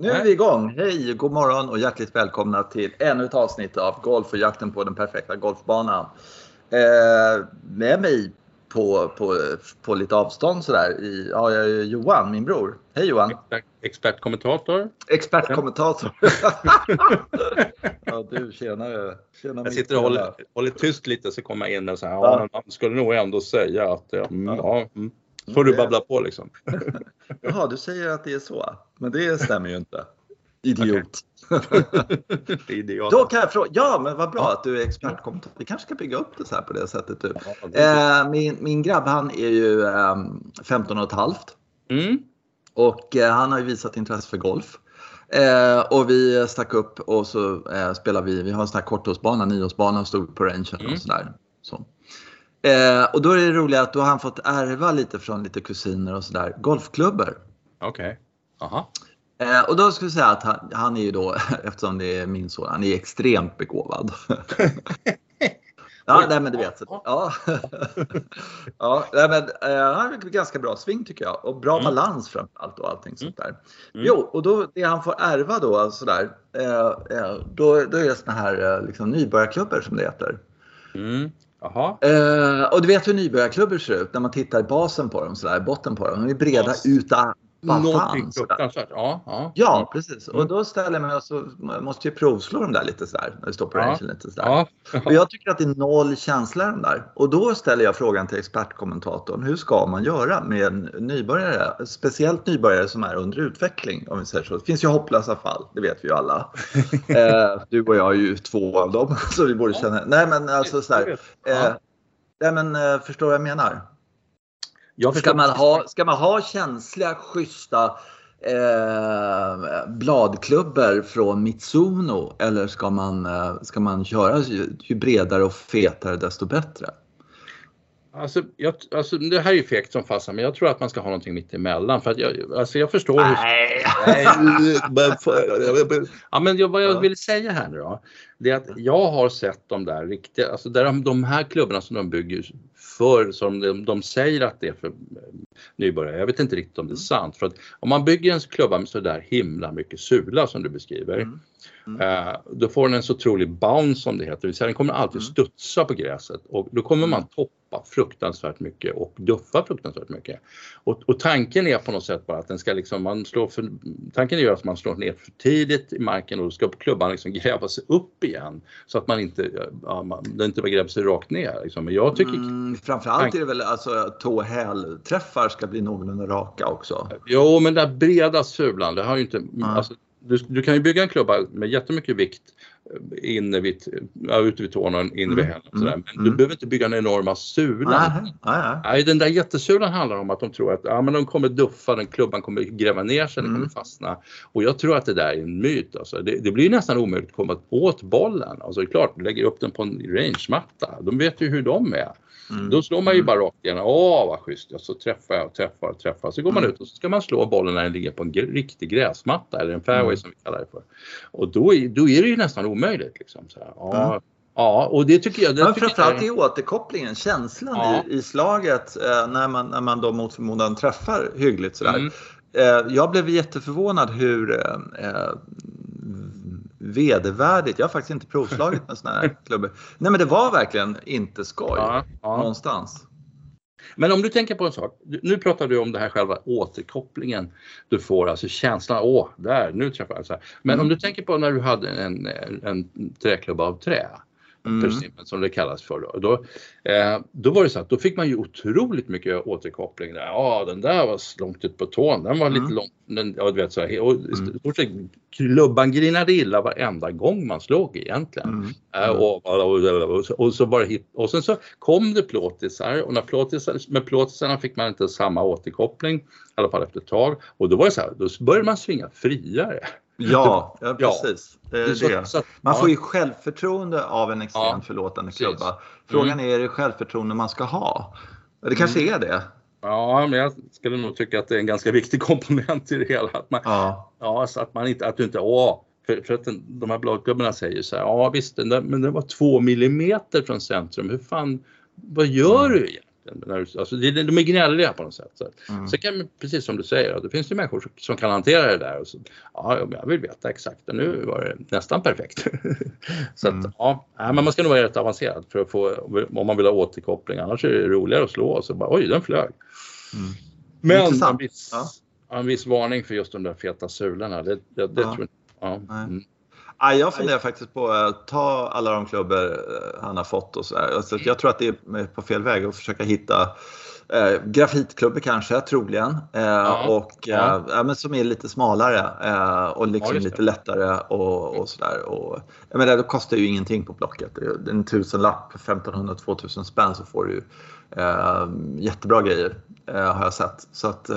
Nu är vi igång! Hej, god morgon och hjärtligt välkomna till ännu ett avsnitt av Golf och jakten på den perfekta golfbanan. Eh, med mig på, på, på lite avstånd sådär i, ja, jag är Johan, min bror. Hej Johan! Expertkommentator. Expertkommentator. ja du, tjenare. tjenare jag sitter och håller, håller tyst lite så kommer jag in och säger ja, man skulle nog ändå säga att ja, mm, ja. Får du babbla på liksom. Jaha, du säger att det är så. Men det stämmer ju inte. Idiot. Idiot. Då kan jag fråga, ja men vad bra ja. att du är expertkommentator. Vi kanske ska bygga upp det så här på det sättet. Du. Ja, eh, min, min grabb han är ju eh, 15 och ett halvt. Mm. Och eh, han har ju visat intresse för golf. Eh, och vi stack upp och så eh, spelar vi, vi har en sån här korthållsbana, nioårsbana och stod på rangen mm. och sådär. Så. Eh, och då är det roliga att då har han fått ärva lite från lite kusiner och sådär, golfklubbor. Okej. Okay. Aha. Eh, och då skulle jag säga att han, han, är ju då, eftersom det är min son, han är extremt begåvad. ja, nej men du vet. Ja. ja, nej, men, eh, han har ganska bra sving tycker jag och bra mm. balans framförallt och allting sånt där. Mm. mm. Jo, och då det han får ärva då sådär, eh, eh då, då är det såna här eh, liksom, nybörjarklubbor som det heter. Mm. Eh, och du vet hur nybörjarklubbor ser ut när man tittar i basen på dem, sådär, botten på dem. De är breda yes. utan Någonting fruktansvärt. Ja, ja. ja, mm. precis. Och då ställer jag mig och så måste jag provslå dem där lite sådär när det står på ja. rangen lite sådär. Ja. Ja. Och jag tycker att det är noll känsla de där. Och då ställer jag frågan till expertkommentatorn. Hur ska man göra med en nybörjare? Speciellt nybörjare som är under utveckling om vi säger så. Det finns ju hopplösa fall, det vet vi ju alla. eh, du och jag är ju två av dem så vi borde känna. Nej men alltså sådär. Eh, nej men eh, förstår vad jag menar? Jag ska, man ha, ska man ha känsliga, schyssta eh, bladklubbor från Mitsuno eller ska man, eh, ska man köra ju, ju bredare och fetare desto bättre? Alltså, jag, alltså, det här är ju fegt som fasen men jag tror att man ska ha någonting mitt emellan för att jag, alltså, jag förstår. Nej. Hur... ja, men jag, vad jag vill säga här nu då, det är att jag har sett de där riktiga, alltså där de, de här klubborna som de bygger för, som de, de säger att det är för nybörjare. Jag vet inte riktigt om det är sant för att om man bygger en klubba med så där himla mycket sula som du beskriver mm. Mm. Eh, då får den en så otrolig bounce som det heter, det vill säga den kommer alltid mm. studsa på gräset och då kommer man mm. toppa fruktansvärt mycket och duffa fruktansvärt mycket. Och, och, tanken är på något sätt bara att den ska liksom, man slår för, tanken är att man slår ner för tidigt i marken och då ska klubban liksom gräva sig upp igen så att man inte, ja, man, den inte bara gräver sig rakt ner. Liksom. Men jag tycker... Mm, framförallt är det väl alltså tå träffar ska bli någorlunda raka också. Jo men det där breda sulan, det har ju inte, mm. alltså, du, du, kan ju bygga en klubba med jättemycket vikt eh, inne vid, ja, ute vid tårna, inne vid mm. hälen. Mm. Men mm. du behöver inte bygga den enorma sulan. Nej, den där jättesulan handlar om att de tror att ja, men de kommer duffa, den klubban kommer gräva ner sig, den kommer mm. fastna. Och jag tror att det där är en myt. Alltså. Det, det blir nästan omöjligt att komma åt bollen. Alltså, det är klart, du lägger upp den på en rangematta. De vet ju hur de är. Mm. Då slår man ju mm. bara rakt igen. Åh vad schysst, ja, så träffar jag och träffar och träffar. Så går man mm. ut och så ska man slå bollen när den ligger på en riktig gräsmatta eller en fairway mm. som vi kallar det för. Och då är, då är det ju nästan omöjligt. Liksom, så här. Ja, mm. Ja, och det tycker jag. Det Men framförallt i återkopplingen, känslan ja. i, i slaget eh, när, man, när man då mot förmodan träffar hyggligt sådär. Mm. Eh, jag blev jätteförvånad hur eh, eh vedervärdigt. Jag har faktiskt inte provslagit med sådana här klubbor. Nej men det var verkligen inte skoj ja, ja. någonstans. Men om du tänker på en sak. Nu pratar du om det här själva återkopplingen du får, alltså känslan, åh, där, nu träffar jag. Så här. Men mm. om du tänker på när du hade en, en träklubba av trä mm. som det kallas för. Då. Då, eh, då var det så att då fick man ju otroligt mycket återkoppling. Där. Ja, den där var långt ut på tån, den var mm. lite långt. Den, ja, du vet, så här, och mm. klubban grinade illa varenda gång man slog egentligen. Mm. Eh, och, och, och, och, så bara hit, och sen så kom det plåtisar och när plåtisar, med plåtisarna fick man inte samma återkoppling, i alla fall efter ett tag. Och då var det så här, då började man svinga friare. Ja, ja precis. Det är det. Man får ju självförtroende av en extremt ja, förlåtande klubba. Frågan mm. är, är det självförtroende man ska ha? Det kanske mm. är det. Ja, men jag skulle nog tycka att det är en ganska viktig komponent i det hela. Att man, ja. ja så att man inte, att du inte, åh, för, för att den, de här bladklubbarna säger så här, ja visst, den där, men den var två millimeter från centrum, hur fan, vad gör mm. du egentligen? Alltså, de är gnälliga på något sätt. Så. Mm. Sen kan, precis som du säger, det finns det människor som kan hantera det där. Och så, ja, jag vill veta exakt, och nu var det nästan perfekt. så att, mm. ja, men man ska nog vara rätt avancerad för att få, om man vill ha återkoppling. Annars är det roligare att slå och så bara, oj, den flög. Mm. Men en viss, ja. en viss varning för just de där feta sulorna. Det, det, det ja. tror jag, ja. Mm. Ja, jag funderar faktiskt på att ta alla de klubbor eh, han har fått och sådär. Alltså, jag tror att det är på fel väg att försöka hitta eh, grafitklubbor kanske, troligen. Eh, ja, och, ja. Eh, men som är lite smalare eh, och liksom ja, lite lättare och, och sådär. Och, jag menar, det kostar ju ingenting på Blocket. En tusenlapp, 1500-2000 spänn så får du eh, jättebra grejer har jag sett. Så att,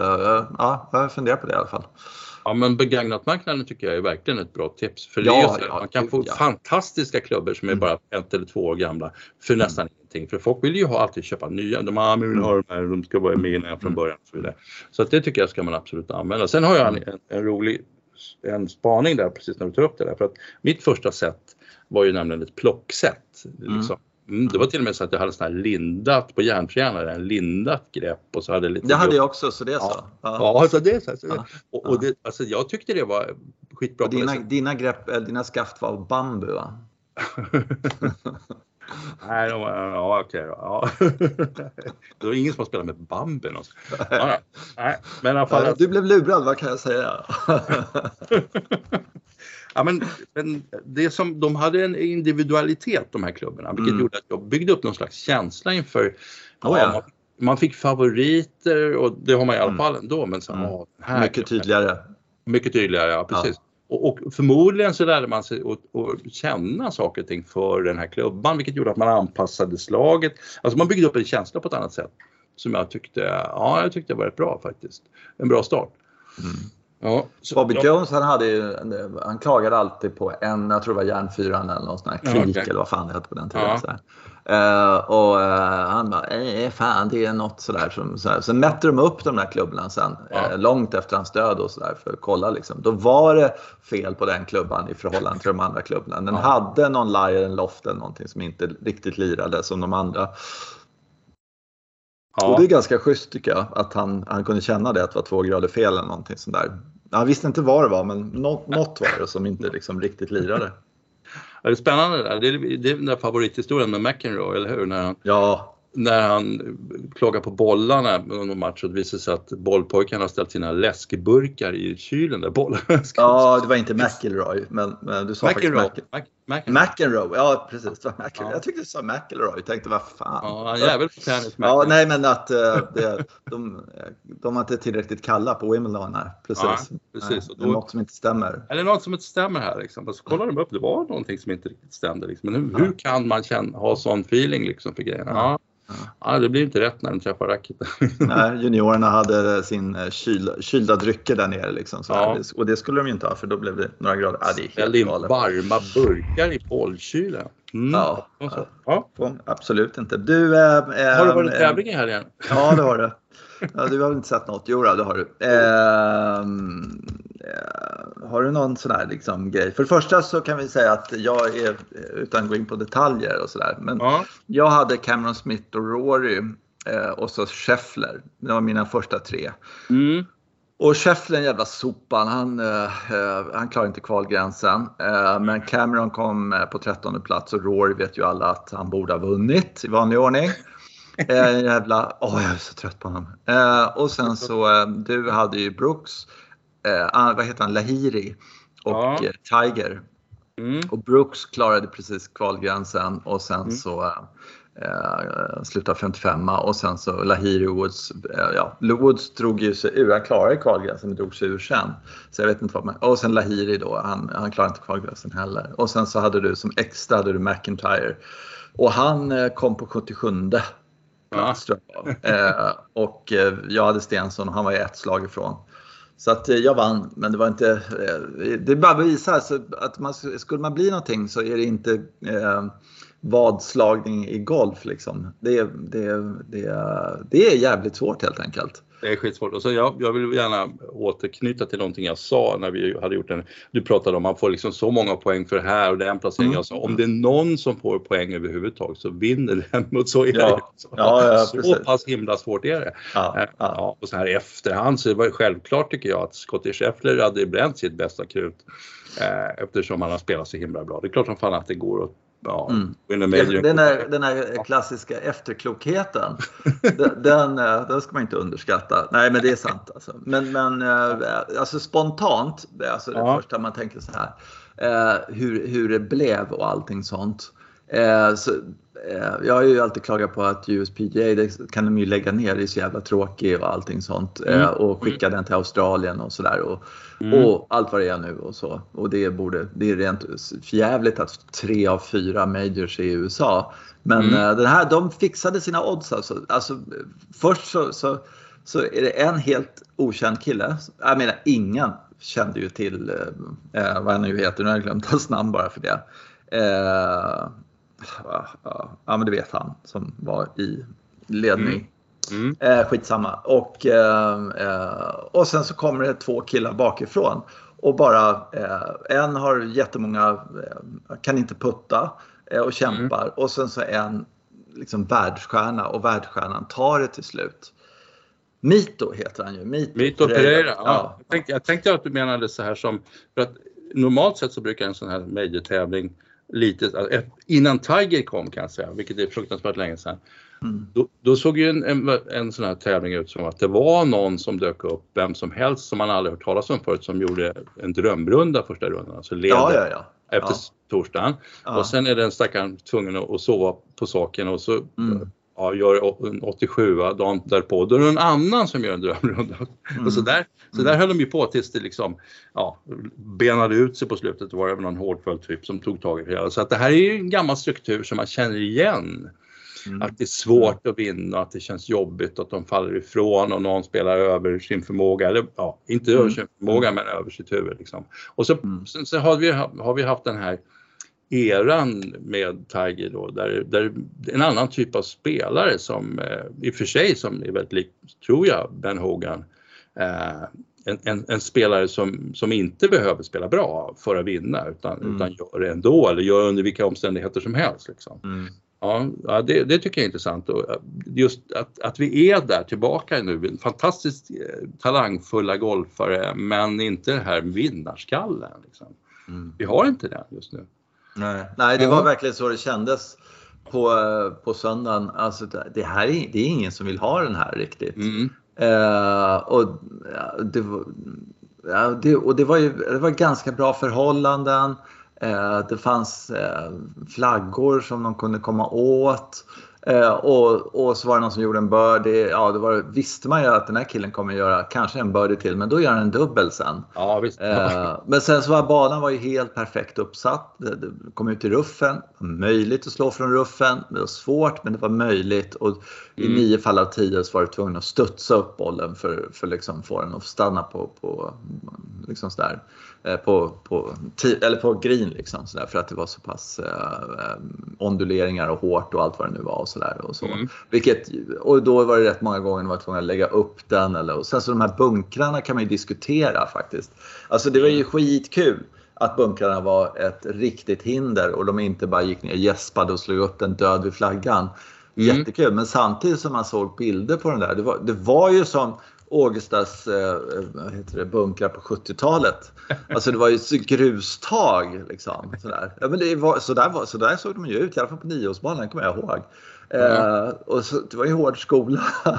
ja, jag funderar på det i alla fall. Ja men begagnatmarknaden tycker jag är verkligen ett bra tips. För ja, det är just ja, man kan få ja. fantastiska klubbor som är mm. bara ett eller två år gamla för mm. nästan mm. ingenting. För folk vill ju ha, alltid köpa nya. De, ah, vill ha de här, de ska vara med innan från mm. början och så vidare. Så det tycker jag ska man absolut använda. Sen har jag en, en, en rolig en spaning där precis när du tar upp det där. För att mitt första set var ju nämligen ett plockset. Liksom. Mm, det var till och med så att jag hade sån här lindat på järntränaren, lindat grepp och så hade lite... Det hade jag också, så det är så? Ja, ja. ja så det är så. så ja. Och, och det, alltså, jag tyckte det var skitbra. Och dina, dina, grepp, äh, dina skaft var av bambu va? Nej, de, ja okej då. Ja. det var ingen som har spelat med bambu någonstans. Ja, nej, men i alla fall... Du blev lurad, vad kan jag säga? Ja, men, men det som, de hade en individualitet de här klubbarna vilket mm. gjorde att jag byggde upp någon slags känsla inför oh, ja. man, man, fick favoriter och det har man i alla mm. fall ändå. Men så, mm. åh, här, mycket tydligare. Mycket tydligare, ja precis. Ja. Och, och, förmodligen så lärde man sig att, att, känna saker och ting för den här klubban vilket gjorde att man anpassade slaget. Alltså man byggde upp en känsla på ett annat sätt som jag tyckte, ja, jag tyckte var rätt bra faktiskt. En bra start. Mm. Ja, så, Bobby ja. Jones han, hade ju, han klagade alltid på en, jag tror det var järnfyran eller någon sån här klik ja, okay. eller vad fan det hette på den tiden. Ja. Så uh, och uh, han bara, eh, fan det är något sådär som så Sen mätte de upp de där klubborna sen, ja. uh, långt efter hans död och sådär för att kolla liksom. Då var det fel på den klubban i förhållande till de andra klubborna. Den hade någon Lion Loft eller någonting som inte riktigt lirade som de andra. Ja. Och det är ganska schysst tycker jag att han, han kunde känna det att det var två grader fel eller någonting sånt där. Han visste inte vad det var men något, något var det som inte liksom riktigt lirade. Ja, det är spännande där. Det är, det är den där favorithistorien med McEnroe, eller hur? När han, ja när han klagar på bollarna under match och det visar sig att bollpojkarna har ställt sina läskburkar i kylen där bollarna ska Ja, det var inte McIlroy, men, men du sa McEnroe. faktiskt Mac McEnroe. McEnroe. Ja, precis. Det var McEnroe. Ja. Jag tyckte du sa McIlroy. Jag tänkte, vad fan. Ja, jävel på tennis. Ja, nej, men att uh, det, de, de var inte tillräckligt kalla på Wimbledon här. Precis. Ja, precis. Nej, det är något som inte stämmer. Eller något som inte stämmer här. Liksom. Så kollade de upp, det var någonting som inte riktigt stämde. Liksom. Men hur, hur kan man känna, ha sån feeling liksom, för grejerna? Ja. Ja, det blir inte rätt när de träffar racketen. Nej, juniorerna hade sin eh, kyl, kylda drycker där nere. Liksom, ja. Och det skulle de ju inte ha för då blev det några grader. Ja, det Ställ in varma burkar i bollkylen. Mm. Ja, ja. absolut inte. Du, äh, har du varit i tävling här igen? Ja, det har du. Ja, du har väl inte sett något? Jo, det har du. Eh, har du någon sån här liksom, grej? För det första så kan vi säga att jag är, utan att gå in på detaljer och sådär, men ja. jag hade Cameron Smith och Rory eh, och så Scheffler. Det var mina första tre. Mm. Och Scheffler en jävla sopan. Han, eh, han klarade inte kvalgränsen. Eh, men Cameron kom på 13 plats och Rory vet ju alla att han borde ha vunnit i vanlig ordning. Eh, jävla, åh oh, jag är så trött på honom. Eh, och sen så, eh, du hade ju Brooks, eh, ah, vad heter han, Lahiri och ja. Eh, Tiger. Mm. Och Brooks klarade precis kvalgränsen och sen mm. så eh, slutade 55 och sen så Lahiri Woods, eh, ja, Woods drog ju sig ur, han klarade kvalgränsen men drog sig ur sen. Så jag vet inte vad man, och sen Lahiri då, han, han klarade inte kvalgränsen heller. Och sen så hade du som extra hade du McIntyre och han eh, kom på 77 plats jag. Eh, och eh, jag hade Stensson och han var ett slag ifrån. Så att eh, jag vann, men det var inte... Det bara visar alltså att man, skulle man bli någonting så är det inte eh, vadslagning i golf. Liksom. Det, det, det, det är jävligt svårt helt enkelt. Det är skitsvårt. Och så jag, jag vill gärna återknyta till någonting jag sa när vi hade gjort en, du pratade om att man får liksom så många poäng för det här och den placeringen. Mm. Jag sa om det är någon som får poäng överhuvudtaget så vinner den mot så är ja. det. Ja, ja, så precis. pass himla svårt är det. Ja, ja. ja, och så här i efterhand så var det självklart tycker jag att Scottie Scheffler hade bränt sitt bästa krut eh, eftersom han har spelat så himla bra. Det är klart som fan att det går att ja, mm. Den, här, den här klassiska efterklokheten, den, den, eh, den, ska man inte underskatta. Nej, men det är sant. Alltså. Men, men eh, alltså spontant, alltså det ja. första man tänker så här, eh, hur, hur det blev och allting sånt. Så, jag har ju alltid klagat på att USPGA, det kan de ju lägga ner, det är så jävla tråkigt och allting sånt. Mm. Och skicka mm. den till Australien och sådär. Mm. Och allt vad det är nu och så. Och det, borde, det är rent förjävligt att tre av fyra majors är i USA. Men mm. uh, den här, de fixade sina odds alltså. alltså först så, så, så är det en helt okänd kille. Jag menar ingen kände ju till uh, vad han nu heter, nu har jag glömt hans namn bara för det. Ja men det vet han som var i ledning. Mm. Mm. Eh, skitsamma. Och, eh, eh, och sen så kommer det två killar bakifrån och bara eh, en har jättemånga, eh, kan inte putta eh, och kämpar mm. och sen så en liksom världsstjärna och världsstjärnan tar det till slut. Mito heter han ju. Mito, Mito Pereira. Pereira. Ja. ja. Jag, tänkte, jag, tänkte, att du menade så här som, för att normalt sett så brukar en sån här major-tävling lite, alltså, innan Tiger kom kan jag säga, vilket är fruktansvärt länge sedan, Mm. Då, då, såg ju en, en, en, sån här tävling ut som att det var någon som dök upp, vem som helst som man aldrig hört talas om förut, som gjorde en drömrunda första rundan. Alltså ja, ja, ja. efter torsdagen. Och sen är den stackaren tvungen att, att sova på saken och så mm. Ja, gör en 87 dagen därpå. Då är det en annan som gör en drömrunda. Mm. Och så där, så där mm. höll de ju på tills det liksom ja, benade ut sig på slutet. Det var det någon hårdföljd typ som tog tag i det. Så att det här är ju en gammal struktur som man känner igen. Mm. Att det är svårt att vinna, att det känns jobbigt att de faller ifrån och någon spelar över sin förmåga, eller ja, inte mm. över sin förmåga men över sitt huvud. Liksom. Och så, mm. sen, sen har, vi, har vi haft den här eran med Tiger då, där, där en annan typ av spelare som eh, i och för sig som är väldigt lik, tror jag, Ben Hogan, eh, en, en, en, spelare som, som inte behöver spela bra för att vinna utan, mm. utan gör det ändå eller gör under vilka omständigheter som helst. Liksom. Mm. Ja, det, det, tycker jag är intressant och eh, just att, att vi är där tillbaka nu, fantastiskt talangfulla golfare men inte den här vinnarskallen. Liksom. Mm. Vi har inte det just nu. Nej, Nej det var ja. verkligen så det kändes på, på söndagen. Alltså, det, här är, det är ingen som vill ha den här riktigt. Mm. Eh, och, det, ja, det, och det var ju det var ganska bra förhållanden. Eh, det fanns eh, flaggor som de kunde komma åt. Eh, och, och så var det någon som gjorde en birdie. Ja, det var, visste man ju att den här killen kommer göra kanske en birdie till, men då gör han en dubbel sen. Ja, visst. men sen så var banan var ju helt perfekt uppsatt. Det, det kom ut i ruffen. Möjligt att slå från ruffen. Det var svårt, men det var möjligt. Och i mm. nio fall av tio så var du tvungen att studsa upp bollen för, för liksom få den att stanna på, på liksom sådär. Eh, på, på, eller på green liksom, så där, för att det var så pass eh, onduleringar och hårt och allt vad det nu var och sådär. Och, så. Mm. Vilket, och då var det rätt många gånger man var tvungen att lägga upp den. Eller, och sen så de här bunkrarna kan man ju diskutera faktiskt. Alltså det var ju skitkul att bunkrarna var ett riktigt hinder och de inte bara gick ner, gäspade och slog upp den död vid flaggan. Mm. Jättekul, men samtidigt som man såg bilder på den där, det var, det var ju som Ågestas eh, vad heter det, bunkrar på 70-talet. Alltså det var ju grustag. Liksom, sådär. Ja, men det var, så, där var, så där såg de ju ut, i alla fall på nioårsbanan kommer jag ihåg. Mm. Eh, och så, det var ju hård skola.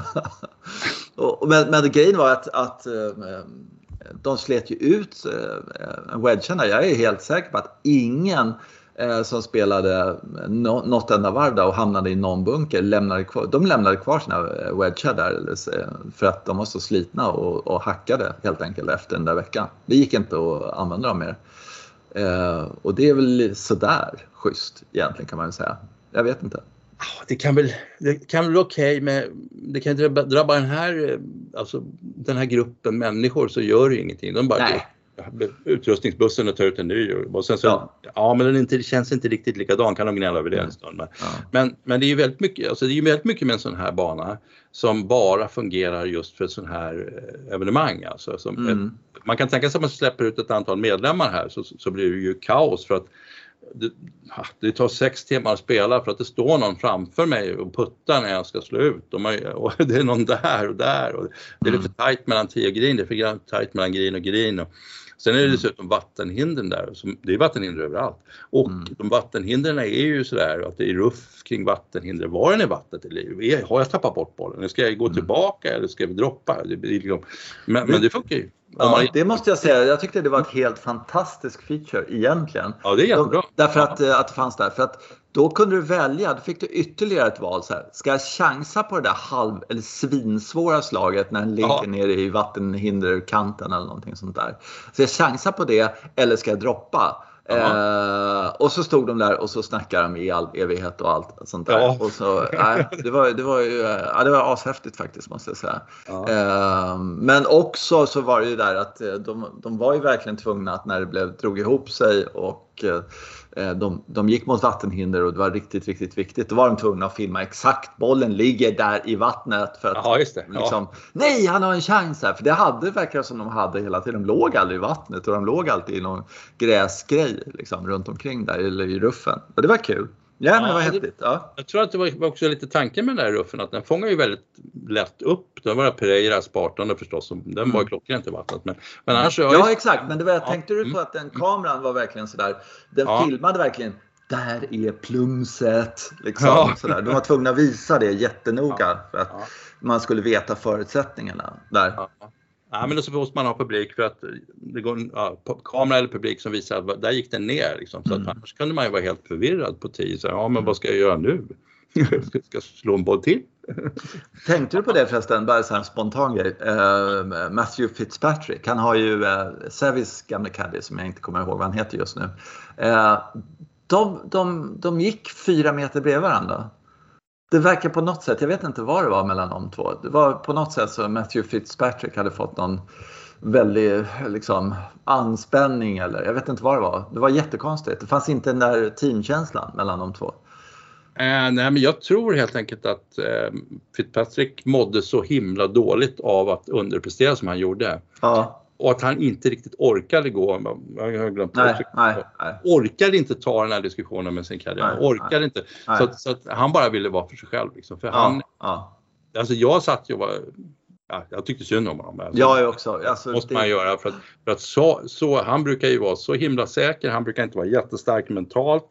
och, men, men grejen var att, att eh, de slet ju ut eh, wedgarna. Jag är helt säker på att ingen eh, som spelade no, något enda varv där och hamnade i någon bunker. Lämnade kvar, de lämnade kvar sina eh, wedgar där eh, för att de var så slitna och, och hackade helt enkelt efter den där veckan. Det gick inte att använda dem mer. Eh, och det är väl sådär schysst egentligen kan man säga. Jag vet inte. Det kan väl, det kan väl okej okay, men det kan drabba, drabba den här, alltså den här gruppen människor så gör det ingenting. De bara, Nej. Utrustningsbussen och tar ut en ny. Och sen så, ja. ja men den inte, känns inte riktigt likadan, kan de gnälla över det en stund. Men, ja. men, men, det är ju väldigt mycket, alltså det är väldigt mycket med en sån här bana som bara fungerar just för ett sån här eh, evenemang. Alltså, mm. ett, man kan tänka sig att man släpper ut ett antal medlemmar här så, så blir det ju kaos för att det, det, tar sex timmar att spela för att det står någon framför mig och puttar när jag ska slå ut och, man, och det är någon där och där och det är lite mm. tajt mellan tio green, det är för tajt mellan green och green. Och, Sen är det mm. dessutom vattenhindren där, det är vattenhinder överallt. Och mm. de vattenhindren är ju sådär att det är ruff kring vattenhinder. Var den är vattnet? Eller har jag tappat bort bollen? Ska jag gå mm. tillbaka eller ska vi droppa? Det, liksom, men, men det funkar ju. Ja, det måste jag säga. Jag tyckte det var ett helt fantastiskt feature egentligen. Ja, det är jättebra. Därför att. Eh, att det fanns där. För att då kunde du välja, då fick du ytterligare ett val. Så här, ska jag chansa på det där halv eller svinsvåra slaget när den ligger nere i vattenhinderkanten eller någonting sånt där. Så jag chansar på det eller ska jag droppa? Eh, och så stod de där och så snackade de i all evighet och allt sånt där. Ja. Och så, nej, det, var, det, var ju, ja, det var ashäftigt faktiskt måste jag säga. Ja. Eh, men också så var det ju där att eh, de, de var ju verkligen tvungna att när det blev, drog ihop sig och eh, Eh, de, de gick mot vattenhinder och det var riktigt, riktigt viktigt. Då var de tvungna att filma exakt. Bollen ligger där i vattnet. För att, Aha, just det. Liksom, Nej, han har en chans här. För det hade verkar som de hade hela tiden. De låg aldrig i vattnet och de låg alltid i någon gräsgrej liksom, runt omkring där eller i ruffen. Och det var kul. Ja, men det var häftigt. Ja. Jag tror att det var också lite tanken med den där ruffen att den fångar ju väldigt lätt upp. Det var Pereira Spartan förstås, den var mm. klockren till vattnet. Men, men annars, ja, exakt, men det var, ja. tänkte du på mm. att den kameran var verkligen sådär, den ja. filmade verkligen där är plumset. Liksom, ja. sådär. De var tvungna att visa det jättenoga för att man skulle veta förutsättningarna där. Ja, men då så måste man ha publik för att det går ja, kamera eller publik som visar att där gick den ner. Liksom. Så mm. att annars kunde man ju vara helt förvirrad på tio. Så, ja, men vad ska jag göra nu? ska jag slå en boll till? Tänkte du på det förresten, bara en spontan grej. Uh, Matthew Fitzpatrick, han har ju uh, Savis gamla caddy som jag inte kommer ihåg vad han heter just nu. Uh, de, de, de gick fyra meter bredvid varandra det verkar på något sätt, jag vet inte vad det var mellan de två. Det var på något sätt så Matthew Fitzpatrick hade fått någon väldig liksom, anspänning eller jag vet inte vad det var. Det var jättekonstigt. Det fanns inte den där teamkänslan mellan de två. Eh, nej, men jag tror helt enkelt att eh, Fitzpatrick mådde så himla dåligt av att underprestera som han gjorde. Ja och att han inte riktigt orkade gå. Jag har glömt nej, nej, nej. Orkade inte ta den här diskussionen med sin karriär. orkade inte. Så, att, så att han bara ville vara för sig själv. Liksom. För ja, han, ja. Alltså jag satt ju och var, ja, jag tyckte synd om honom. Alltså, jag också. Alltså, måste det... man göra för att, för att så, så, han brukar ju vara så himla säker. Han brukar inte vara jättestark mentalt.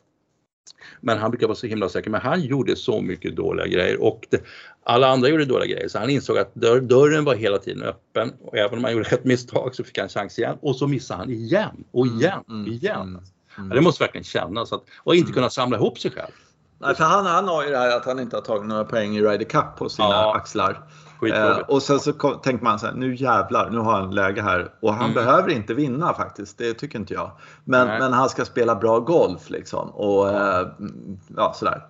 Men han brukar vara så himla säker. Men han gjorde så mycket dåliga grejer och det, alla andra gjorde dåliga grejer så han insåg att dörr, dörren var hela tiden öppen och även om han gjorde ett misstag så fick han chans igen och så missade han igen och mm, igen och mm, igen. Mm, mm, det måste verkligen kännas att, och inte mm. kunna samla ihop sig själv. Nej, för han, han har ju det här att han inte har tagit några poäng i Ryder Cup på sina ja. axlar. Eh, och sen så tänkte man så här, nu jävlar, nu har han läge här. Och han mm. behöver inte vinna faktiskt, det tycker inte jag. Men, men han ska spela bra golf liksom. Och eh, ja, sådär.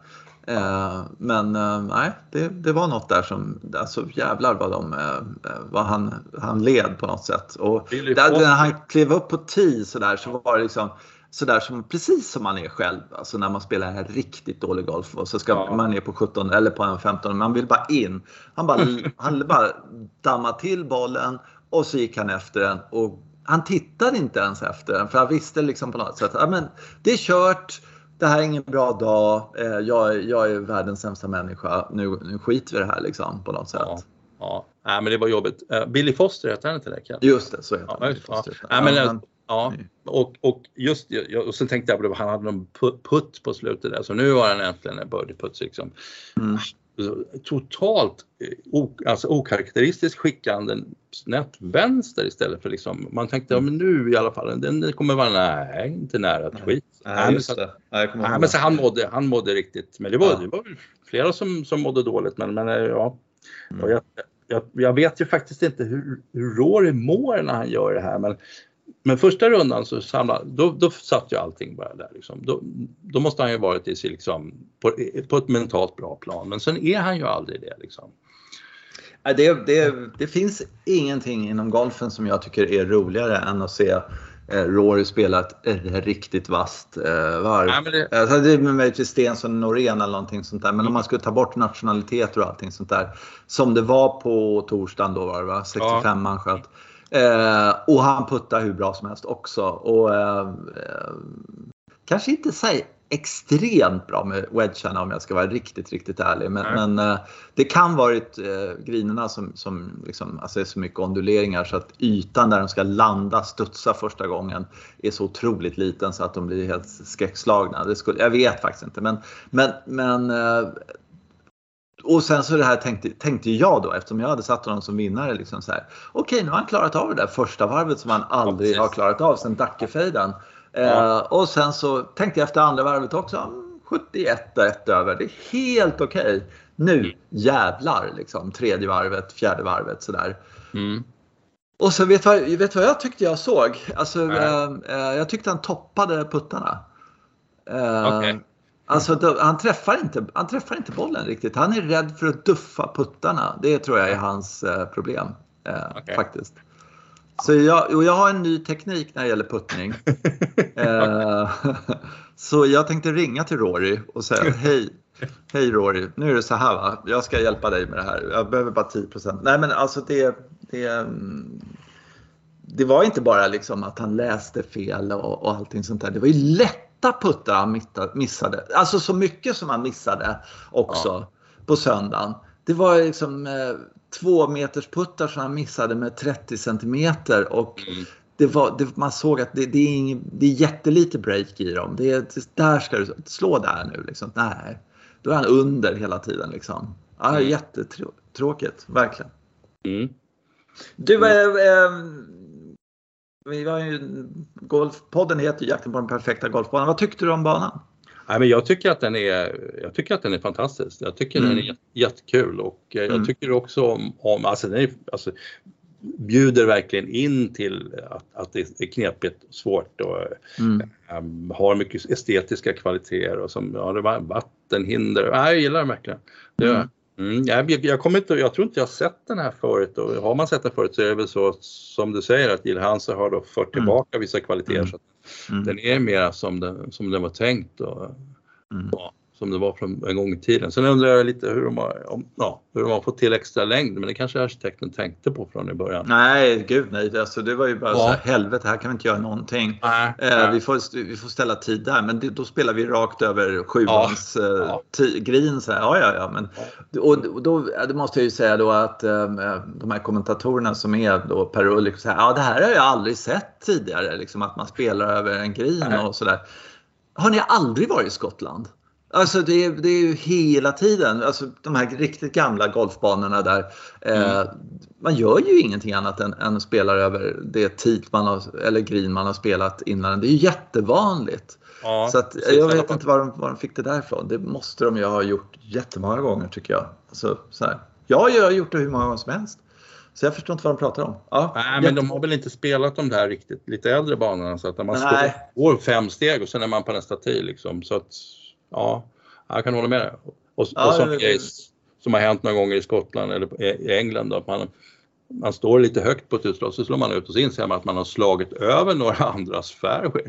Eh, men eh, nej, det, det, var något där som, alltså jävlar vad, de, eh, vad han, han led på något sätt. Och där, när han klev upp på tee sådär så var det liksom sådär som precis som man är själv. Alltså när man spelar en riktigt dålig golf och så ska ja. man ner på 17 eller på en 15. Man vill bara in. Han bara, han bara dammade till bollen och så gick han efter den och han tittade inte ens efter den för han visste liksom på något sätt att ja, det är kört. Det här är ingen bra dag. Eh, jag, jag är världens sämsta människa. Nu, nu skiter vi i det här liksom på något sätt. Ja. Ja, Nej, men det var jobbigt. Uh, Billy Foster heter han inte det? Just det, så heter ja, han. Ja. Ja, men, Ja, och, och just och sen tänkte jag på det, han hade någon putt på slutet där så nu var han äntligen en birdie-putt liksom. Mm. Totalt eh, alltså okaraktäristiskt skickande snett vänster istället för liksom, man tänkte ja, men nu i alla fall, den kommer vara, nej inte nära ett skit. Nej, nej, så, nej, nej, men så han mådde, han mådde riktigt, men det var, ja. det var flera som, som mådde dåligt men, men ja. Mm. Jag, jag, jag, vet ju faktiskt inte hur, hur Rory mår när han gör det här men men första rundan så samlade, då, då satt ju allting bara där. Liksom. Då, då måste han ju varit i liksom, på, på ett mentalt bra plan. Men sen är han ju aldrig det. Liksom. Det, det, det finns ingenting inom golfen som jag tycker är roligare än att se eh, Rory spelat ett riktigt vasst eh, varv. Ja, det... Alltså, det är möjligtvis Stensson och Norén eller någonting sånt där. Men mm. om man skulle ta bort nationaliteter och allting sånt där. Som det var på torsdagen då var det va? 65 ja. man sköt. Eh, och han puttar hur bra som helst också. Och, eh, eh kanske inte säg extremt bra med wedgarna om jag ska vara riktigt, riktigt ärlig. Men, men eh, det kan varit eh, grinerna som, som liksom, alltså är så mycket onduleringar så att ytan där de ska landa, studsa första gången är så otroligt liten så att de blir helt skräckslagna. Det skulle, jag vet faktiskt inte. Men, men, men eh, och sen så det här tänkte, tänkte jag då eftersom jag hade satt honom som vinnare. Liksom så här, Okej, nu har han klarat av det där första varvet som han aldrig har klarat av sen Dackefejden. Ja. Eh, och sen så tänkte jag efter andra varvet också, 71 1 över, det är helt okej. Okay. Nu mm. jävlar liksom, tredje varvet, fjärde varvet sådär. Mm. Och så vet du vad, vet vad jag tyckte jag såg? Alltså, eh, eh, jag tyckte han toppade puttarna. Eh, okay. Alltså, han, träffar inte, han träffar inte bollen riktigt. Han är rädd för att duffa puttarna. Det tror jag är hans eh, problem. Eh, okay. Faktiskt. Så jag, och jag har en ny teknik när det gäller puttning. eh, så jag tänkte ringa till Rory och säga hej, hej Rory, nu är det så här va, jag ska hjälpa dig med det här. Jag behöver bara 10% Nej men alltså det, det, det var inte bara liksom att han läste fel och, och allting sånt där. Det var ju lätta puttar han missade. Alltså så mycket som han missade också ja. på söndagen. Det var liksom eh, två meters puttar som han missade med 30 centimeter och mm. det var, det, man såg att det, det, är ing, det är jättelite break i dem. Det, det, där ska du slå där nu. Liksom. Nej, då är han under hela tiden. Liksom. Ja, mm. Jättetråkigt, verkligen. Mm. Du, mm. Vi var ju, golfpodden heter ju Jakten på den perfekta golfbanan. Vad tyckte du om banan? Nej, men jag tycker att den är, jag tycker att den är fantastisk. Jag tycker mm. den är jättekul och eh, jag mm. tycker också om, om alltså den är, alltså, bjuder verkligen in till att, att det är knepigt och svårt och mm. um, har mycket estetiska kvaliteter och som ja, det var vattenhinder. Ja, jag gillar den verkligen. Det, mm. Mm, jag, jag, kommer inte, jag tror inte jag sett den här förut och har man sett den förut så är det väl så som du säger att Jill Hansen har då fört mm. tillbaka vissa kvaliteter. Mm. Så mm. Den är mer som den, som den var tänkt och, mm. Som det var från en gång i tiden. Sen undrar jag lite hur de har, om, ja, hur de har fått till extra längd, men det kanske arkitekten tänkte på från i början. Nej, gud nej. Alltså, det var ju bara ja. så här, helvete, här kan vi inte göra någonting. Nej, eh, nej. Vi, får, vi får ställa tid där, men det, då spelar vi rakt över sjuans ja. eh, green. Så här. Ja, ja, ja. Men, och, då det måste jag ju säga då att eh, de här kommentatorerna som är då Per Ulrik, så här, ja det här har jag aldrig sett tidigare, liksom, att man spelar över en green och sådär. Har ni aldrig varit i Skottland? Alltså det, det är ju hela tiden, alltså de här riktigt gamla golfbanorna där. Eh, mm. Man gör ju ingenting annat än, än spelar över det tid man har, eller green man har spelat innan. Det är ju jättevanligt. Ja, så att, jag vet inte var de, var de fick det därifrån. Det måste de ju ha gjort jättemånga gånger tycker jag. Alltså, så här. Ja, jag har gjort det hur många gånger som helst. Så jag förstår inte vad de pratar om. Ja, Nej, men de har väl inte spelat de där riktigt lite äldre banorna så att man står, går fem steg och sen är man på nästa tid liksom. Så att, ja, jag kan hålla med dig. Och, ja, och som, det, som har hänt några gånger i Skottland eller i England då, att man, man står lite högt på ett utslag så slår man ut och så inser man att man har slagit över några andras fairway.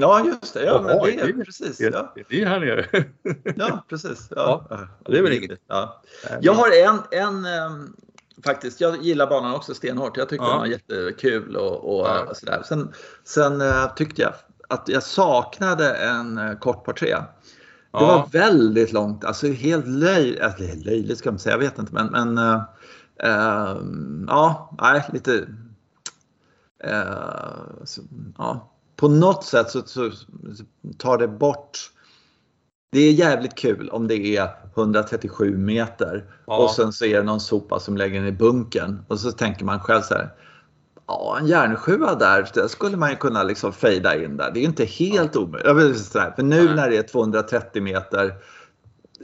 Ja just det, ja, men det är precis. Ja. Det är här nere. Ja precis. Ja. ja. det är väl inget. Ja. Jag har en, en ehm, faktiskt, jag gillar banan också stenhårt. Jag tyckte ja. den var jättekul och, och ja. sådär. Sen, sen uh, tyckte jag att jag saknade en uh, kort par tre. Det var väldigt långt, alltså helt löjligt, alltså, löjligt ska man säga, jag vet inte men, men uh, uh, ja, nej, lite uh, så, ja. På något sätt så, så, tar det bort det är jävligt kul om det är 137 meter ja. och sen så är det någon sopa som lägger den i bunkern och så tänker man själv så här Ja, en järnsjua där, det skulle man ju kunna liksom fejda in där. Det är inte helt ja. omöjligt. För nu Nej. när det är 230 meter,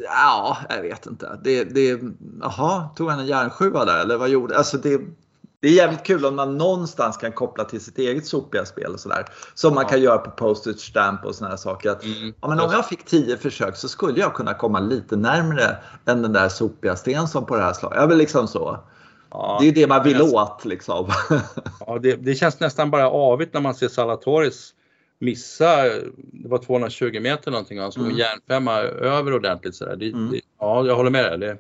ja, jag vet inte. Det, det, jaha, tog han en järnsjua där eller vad gjorde alltså det? Det är jävligt kul om man någonstans kan koppla till sitt eget sopiga spel och sådär. Som man ja. kan göra på postage stamp och sådana här saker. Att, mm. ja, men om jag fick 10 försök så skulle jag kunna komma lite närmre än den där sopiga Stensson på det här slaget. Ja, liksom så. Ja, det är det man vill åt liksom. ja, det, det, känns nästan bara avigt när man ser Salatoris missa, det var 220 meter någonting han slog mm. en järnfemma över ordentligt sådär. Det, mm. det, ja, jag håller med dig. Det,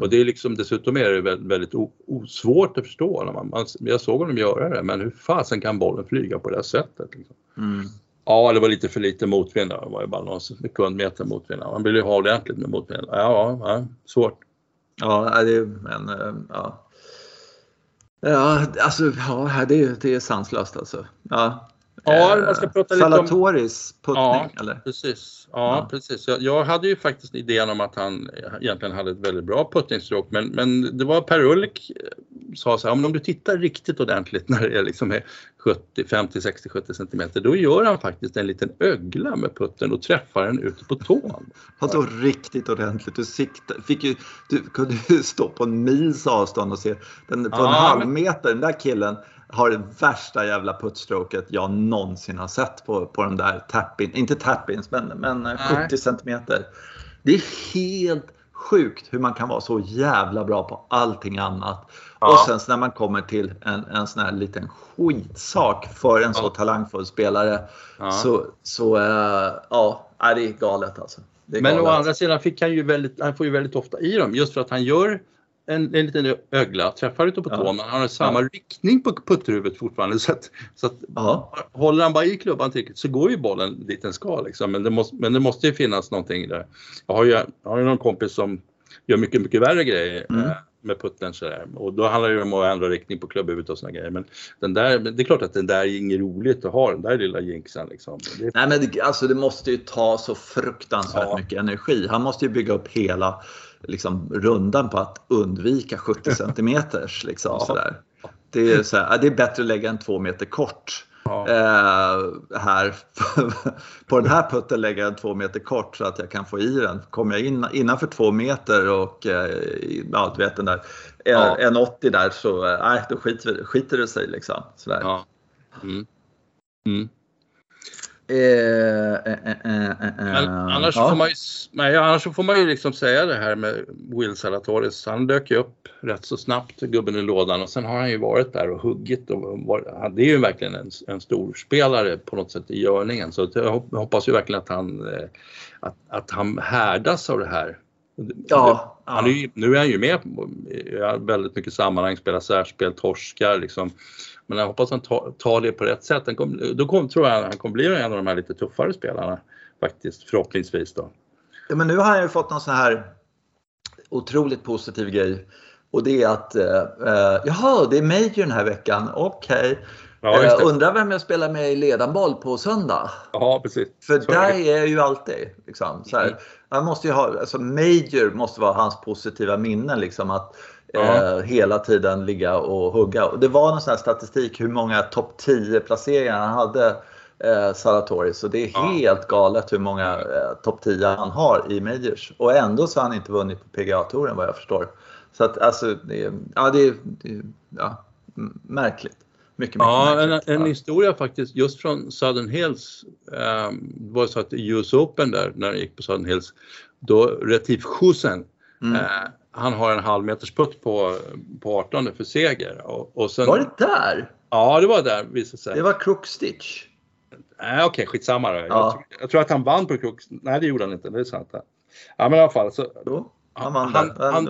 och det är liksom dessutom är det väldigt, väldigt osvårt att förstå. När man, man, jag såg honom göra det, men hur fasen kan bollen flyga på det här sättet? Liksom? Mm. Ja, det var lite för lite motvind. Det var ju bara någon sekundmeter motvind. Man vill ju ha ordentligt med motvind. Ja, ja, svårt. Ja, det är men eh, ja. Ja, alltså ja, det, det är sanslöst alltså. Ja. Ja, man ska prata lite Salatoris puttning ja, eller? Precis. Ja, ja. precis. Jag, jag, hade ju faktiskt idén om att han egentligen hade ett väldigt bra puttningsstråk men, men det var Per Ulrik sa så här, om du tittar riktigt ordentligt när det är liksom 70, 50, 60, 70 centimeter då gör han faktiskt en liten ögla med putten och träffar den ute på tån. Vadå riktigt ordentligt? Du, sikta, fick ju, du kunde ju stå på en mils avstånd och se den på ja, en halv meter, den där killen har det värsta jävla puttstroket jag någonsin har sett på, på de där tappin, inte tappins men, men 70 centimeter. Det är helt sjukt hur man kan vara så jävla bra på allting annat. Ja. Och sen när man kommer till en, en sån här liten skitsak för en så talangfull spelare ja. så, så äh, ja, det är galet alltså. Är men galet. å andra sidan fick han ju väldigt, han får ju väldigt ofta i dem just för att han gör en, en liten ögla, träffar ute på ja. tån, men han har samma ja. riktning på putterhuvudet fortfarande. Så att, så att håller han bara i klubban tillräckligt så går ju bollen dit den ska. Liksom. Men, det måste, men det måste ju finnas någonting där. Jag har ju, jag har ju någon kompis som gör mycket, mycket värre grejer. Mm. Eh, med putten sådär. Och då handlar det om att ändra riktning på klubbhuvudet och såna grejer. Men den där, det är klart att den där är inget roligt att ha, den där lilla jinxen. Liksom. Det... Nej men det, alltså det måste ju ta så fruktansvärt ja. mycket energi. Han måste ju bygga upp hela liksom, rundan på att undvika 70 centimeters. Liksom, sådär. Det, är det är bättre att lägga en två meter kort. Ja. Eh, här på den här putten lägger jag en två meter kort så att jag kan få i den. Kommer jag in innanför två meter och eh, ja, du vet den där ja. 1,80 där så eh, då skiter, skiter det sig liksom. Sådär. Ja. Mm. Mm. Eh, eh, eh, annars, ja. får man ju, nej, annars får man ju liksom säga det här med Will Salatoris. Han dök ju upp rätt så snabbt, gubben i lådan och sen har han ju varit där och huggit. Och var, det är ju verkligen en, en stor spelare på något sätt i görningen så jag hoppas ju verkligen att han, att, att han härdas av det här. Ja, han är ju, nu är han ju med i väldigt mycket sammanhang, spelar särspel, torskar liksom. Men jag hoppas han tar, tar det på rätt sätt. Han kom, då kom, tror jag han kommer bli en av de här lite tuffare spelarna faktiskt, förhoppningsvis då. Ja, men nu har han ju fått någon sån här otroligt positiv grej och det är att, uh, jaha, det är Major den här veckan, okej. Okay. Ja, uh, undrar vem jag spelar med i ledanboll på söndag? Ja, precis. För så där är jag ju alltid. Liksom, så här. Han måste ha, alltså Major måste vara hans positiva minnen. Liksom, att eh, hela tiden ligga och hugga. Och det var någon sån här statistik hur många topp 10 placeringar han hade eh, Salatori. Så det är ja. helt galet hur många eh, topp 10 han har i Majors. Och ändå så har han inte vunnit på PGA-touren vad jag förstår. Så att alltså, det är, ja, det är, det är ja, märkligt. Mycket, mycket ja, en, en, historia faktiskt just från Southern Hills. Um, var så att US Open där, när det gick på Southern Hills, då Retif Husen mm. uh, han har en halv meters putt på, på 18 för seger. Och, och sen, var det där? Ja, det var där visade sig. Det var Crookstitch. Nej, okej, okay, skitsamma då. Ja. Jag, jag, tror att han vann på Crooks. Nej, det gjorde han inte. Det är sant. Ja, men i alla fall. Så, jo, han vann han, han,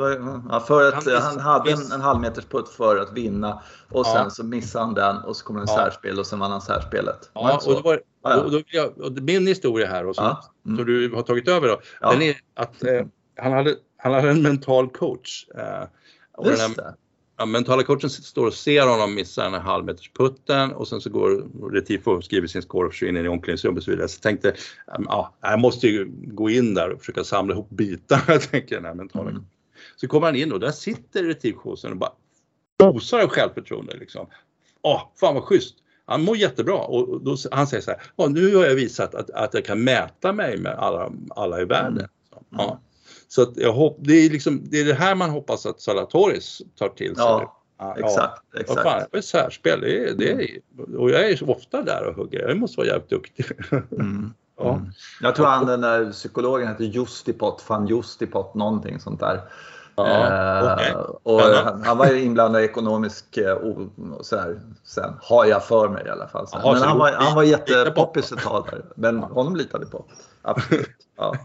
ja, för att han, han hade en, en halv meters putt för att vinna och sen ja. så missade han den och så kom det en ja. särspel och sen vann han särspelet. Ja, och, det var, och, då jag, och min historia här och så, mm. som du har tagit över då, den är att eh, han hade han har en mental coach. Eh, och den här, ja, mentala coachen står och ser honom missa den här halvmetersputten och sen så går Retifo och skriver sin score och försvinner in i omklädningsrummet och så vidare. Så jag tänkte, ja, jag måste ju gå in där och försöka samla ihop bitar, tänker den här mentala mm. Så kommer han in och där sitter Retifo-coachen och bara osar av självförtroende liksom. Åh, fan vad schysst! Han mår jättebra och då, han säger så här, nu har jag visat att, att jag kan mäta mig med alla, alla i världen. Mm. Ja. Så att jag hopp, det, är liksom, det är det här man hoppas att Salatoris tar till sig. Ja, ja exakt. Ja. exakt. Fan, det är särspel, det är, det är, och jag är så ofta där och hugger. Jag måste vara jävligt duktig. Mm. Ja. Mm. Jag tror han den där psykologen heter Justipot, fan Justipot någonting sånt där. Ja, okay. och han, han, var inblandad i ekonomisk och så sen har jag för mig i alla fall. Aha, men han var, han var jättepoppis ett tag där. Men honom litade på. Absolut. Ja.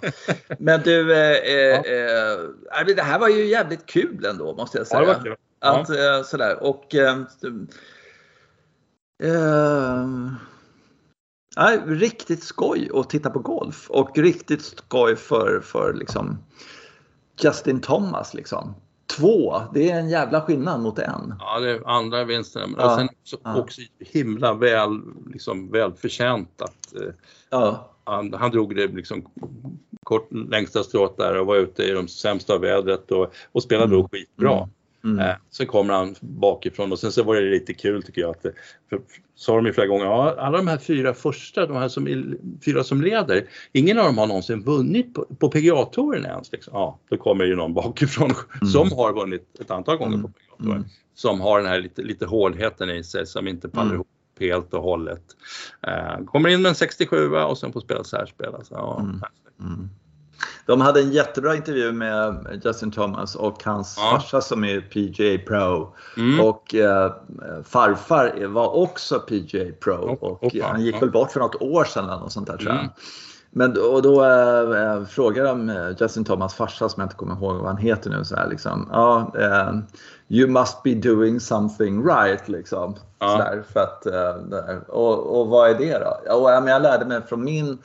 Men du, eh, ja. eh, det här var ju jävligt kul ändå måste jag säga. Ja, det var kul. Att, eh, sådär. Och, eh, eh, riktigt skoj att titta på golf och riktigt skoj för, för liksom Justin Thomas. Liksom. Två, det är en jävla skillnad mot en. Ja, det är andra vinsten. Ja. Och sen också, ja. också himla väl, liksom, välförtjänt att eh, ja. Han, han drog det liksom kort längsta strået där och var ute i de sämsta vädret och, och spelade mm. då skitbra. Mm. Mm. Eh, sen kommer han bakifrån och sen så var det lite kul tycker jag att, för, sa de ju flera gånger, ja, alla de här fyra första, de här som, fyra som leder, ingen av dem har någonsin vunnit på, på PGA-touren ens. Liksom. Ja, då kommer ju någon bakifrån mm. som har vunnit ett antal gånger på PGA-touren. Mm. Som har den här lite, lite hårdheten i sig som inte faller mm. ihop helt och hållet. Eh, kommer in med en 67 och sen får spela särspel. Alltså, ja, mm. De hade en jättebra intervju med Justin Thomas och hans ja. farsa som är PGA Pro. Mm. Och eh, farfar var också PGA Pro och Opa, han gick ja. väl bort för något år sedan eller något sånt där tror jag. Men och då äh, frågar de Justin Thomas farsa som jag inte kommer ihåg vad han heter nu så här liksom. Ja, äh, you must be doing something right liksom. Ja. Så där, för att, äh, och, och vad är det då? Och, jag lärde mig från min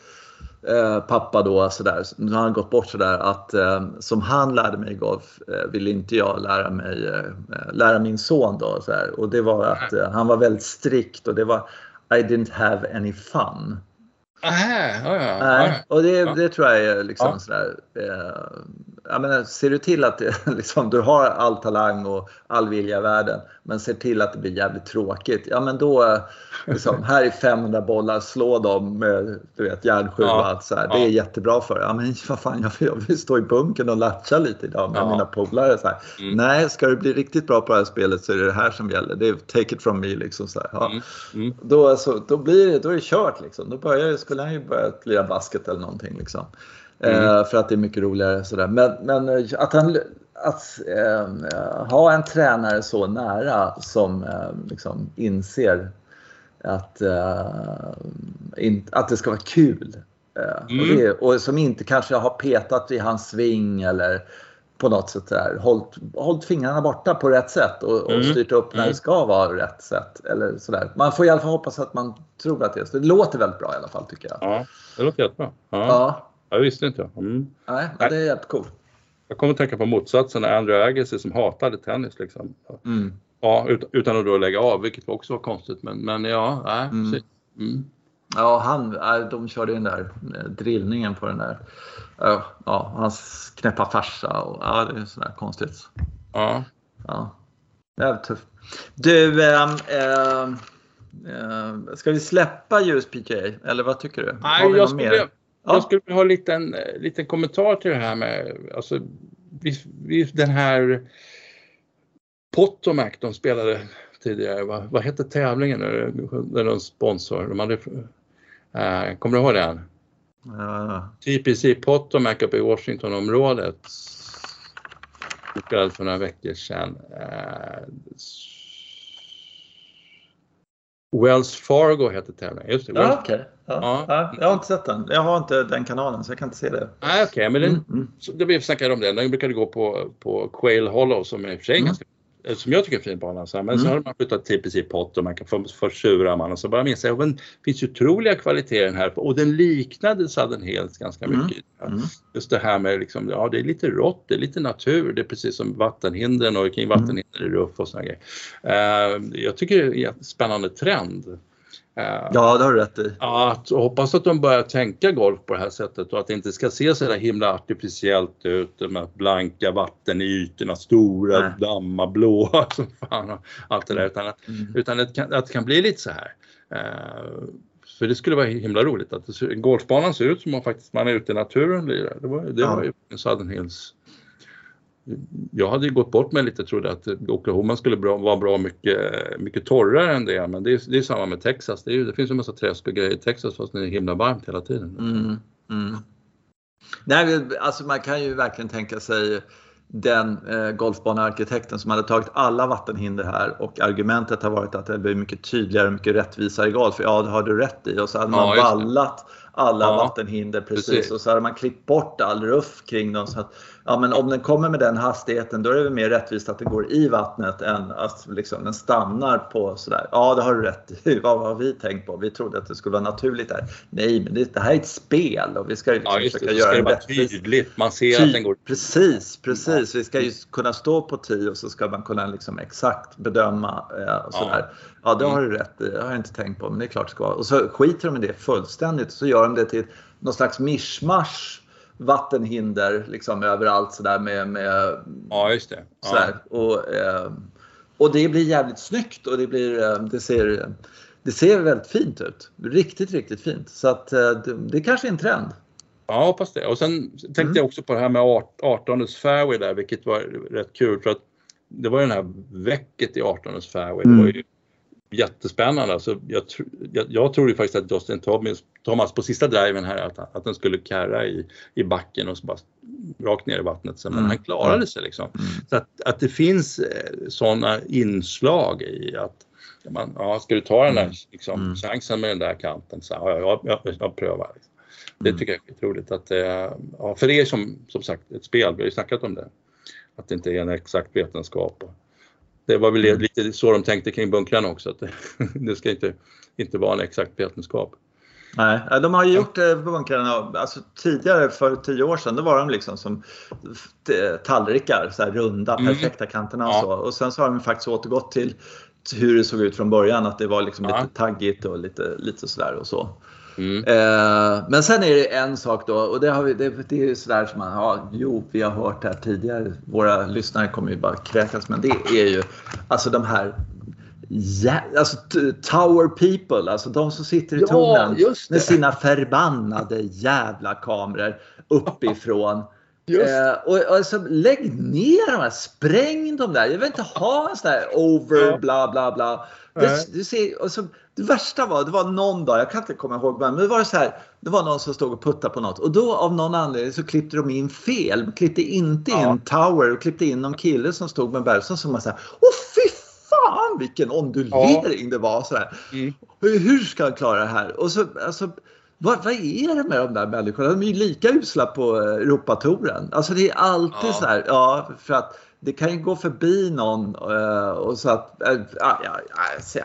Eh, pappa då sådär, nu har han gått bort sådär att eh, som han lärde mig golf eh, vill inte jag lära mig, eh, lära min son då sådär. Och det var att eh, han var väldigt strikt och det var I didn't have any fun. Aha, ja, ja, Nej, och det, det tror jag är liksom ja. sådär. Eh, jag menar, ser du till att det, liksom, du har all talang och all vilja i världen men ser till att det blir jävligt tråkigt. Ja men då, liksom, här är 500 bollar, slå dem med du vet, järnsju och allt så här. Det är jättebra för Ja men vad fan, jag vill, jag vill stå i bunkern och latcha lite idag med mina polare. Så mm. Nej, ska du bli riktigt bra på det här spelet så är det det här som gäller. Det är take it from me liksom. Så ja. mm. Mm. Då, alltså, då, blir det, då är det kört liksom. Då börjar, skulle han ju börja lira basket eller någonting liksom. Mm. Eh, för att det är mycket roligare sådär. Men, men eh, att, han, att eh, ha en tränare så nära som eh, liksom inser att, eh, in, att det ska vara kul. Mm. och, det, och, som inte kanske har petat i hans sving eller på något sätt där, hållit, hållit fingrarna borta på rätt sätt och, och mm. styrt upp när mm. det ska vara rätt sätt. Eller sådär. Man får i alla fall hoppas att man tror att det är så. Det låter väldigt bra i alla fall tycker jag. Ja, det låter jättebra. Ja. ja. Jag visste inte. Mm. Nej, det är jättecoolt. Jag kommer att tänka på motsatsen, Andrew Agassi som hatade tennis. Liksom. Mm. Ja, utan att då lägga av, vilket också var konstigt. Men, men ja, nej, mm. mm. Ja, han, de körde den där eh, drillningen på den där. Ja, hans knäppa farsa och ja, det är sådär konstigt. Ja. Ja, jävligt tufft. Du, ähm, äh, ska vi släppa US PGA eller vad tycker du? Nej, jag skulle, Ja. Jag skulle ha en liten, liten kommentar till det här med alltså, vi, vi, den här Potomac de spelade tidigare, vad, vad hette tävlingen när de sponsor? De hade, äh, kommer du ihåg den? Ja. TPC Potomac uppe i Washingtonområdet. Spelade för några veckor sedan. Äh, Wells Fargo hette tävlingen. Just det. Ja, okay. ja. Ja. Jag har inte sett den. Jag har inte den kanalen så jag kan inte se det. Nej, okej, okay. men den, mm, mm. det vi snackade om den. Den brukade gå på, på Quail Hollow som är i och för sig mm. ganska som jag tycker är fin bana. Men mm. så har man flyttat till precis pott och man kan få först surar man och så bara minns jag, det finns ju otroliga kvaliteter den här och den liknade Southern Hills ganska mm. mycket. Mm. Just det här med liksom, ja det är lite rått, det är lite natur, det är precis som vattenhindren och kring mm. vattenhinder är ruff och sådana grejer. Uh, jag tycker det är en spännande trend. Eh, ja, det har du rätt i. Att, hoppas att de börjar tänka golf på det här sättet och att det inte ska se så där himla artificiellt ut med blanka vattenytorna, stora Nej. dammar, blåa som fan och allt det där. Utan, att, mm. utan att, att det kan bli lite så här. Uh, för det skulle vara himla roligt att golfbanan ser ut som om faktiskt man är ute i naturen och lirar. Det var, det ja. var ju Southern Hills jag hade ju gått bort mig lite trodde att Oklahoma skulle vara bra mycket, mycket torrare än det. Men det är, det är samma med Texas. Det, är, det finns en massa träsk och grejer i Texas fast det är himla varmt hela tiden. Mm, mm. Nej, alltså man kan ju verkligen tänka sig den eh, golfbanearkitekten som hade tagit alla vattenhinder här och argumentet har varit att det blir mycket tydligare och mycket rättvisare golf. Ja, det har du rätt i. Och så hade man vallat alla ja, vattenhinder precis. precis. och så hade man klippt bort all ruff kring dem. Så att, ja, men om den kommer med den hastigheten då är det väl mer rättvist att den går i vattnet än att liksom, den stannar på sådär. Ja, det har du rätt i. Vad har vi tänkt på? Vi trodde att det skulle vara naturligt där. Nej, men det, det här är ett spel och vi ska liksom ja, försöka det, göra det vara tydligt. Man ser Ty att den går. Precis, precis. Vi ska ju kunna stå på 10 och så ska man kunna liksom exakt bedöma eh, och sådär. Ja. ja, det har du rätt i. Det har jag inte tänkt på, men det är klart det ska vara. Och så skiter de i det fullständigt och så gör de det till någon slags mischmasch vattenhinder liksom överallt sådär med, med Ja, just det. Ja. Sådär. Och, eh, och det blir jävligt snyggt och det, blir, eh, det, ser, det ser väldigt fint ut. Riktigt, riktigt fint. Så att eh, det, det kanske är en trend. Ja, hoppas det. Och sen tänkte mm. jag också på det här med 18 fairway där, vilket var rätt kul för att det var ju den här väcket i 18 fairway. Mm. Det var ju jättespännande. Alltså, jag, jag, jag tror ju faktiskt att Justin Thomas, Thomas på sista driven här att, att den skulle karra i, i backen och så bara rakt ner i vattnet. Men mm. han klarade sig liksom. Mm. Så att, att det finns eh, sådana inslag i att man, ja, ska du ta den där mm. liksom, mm. chansen med den där kanten så ja, jag, jag, jag prövar. Det mm. tycker jag är skitroligt att eh, ja, för er som, som sagt ett spel, vi har ju snackat om det, att det inte är en exakt vetenskap. Och, det var väl mm. lite så de tänkte kring bunkrarna också, att det, ska inte, inte vara en exakt vetenskap. Nej, de har ju gjort eh, bunkrarna, alltså tidigare för tio år sedan, då var de liksom som tallrikar, så här runda, mm. perfekta kanterna och så. Och sen så har de faktiskt återgått till hur det såg ut från början, att det var liksom ja. lite taggigt och lite, lite sådär och så. Mm. Eh, men sen är det en sak då och det, har vi, det, det är sådär som man, ja, jo, vi har hört det här tidigare. Våra lyssnare kommer ju bara kräkas, men det är ju alltså de här Ja, alltså Tower People, alltså de som sitter i tornen med sina förbannade jävla kameror uppifrån. Eh, och, och alltså, lägg ner de här, spräng dem där. Jag vill inte ha en sån där over bla bla bla. Det, du ser, och så, det värsta var, det var någon dag, jag kan inte komma ihåg men det var så här, det var någon som stod och puttade på något och då av någon anledning så klippte de in fel. Klippte inte in ja. Tower och klippte in någon kille som stod med Bergson som var så här, åh fy fan vilken ondulering ja. det var så här. Mm. Hur ska han klara det här? Och så, alltså, vad, vad är det med de där människorna? De är ju lika usla på eh, Europatouren. Alltså det är alltid ja. så här, ja för att det kan ju gå förbi någon uh, och så att, uh, ja, ja, ja,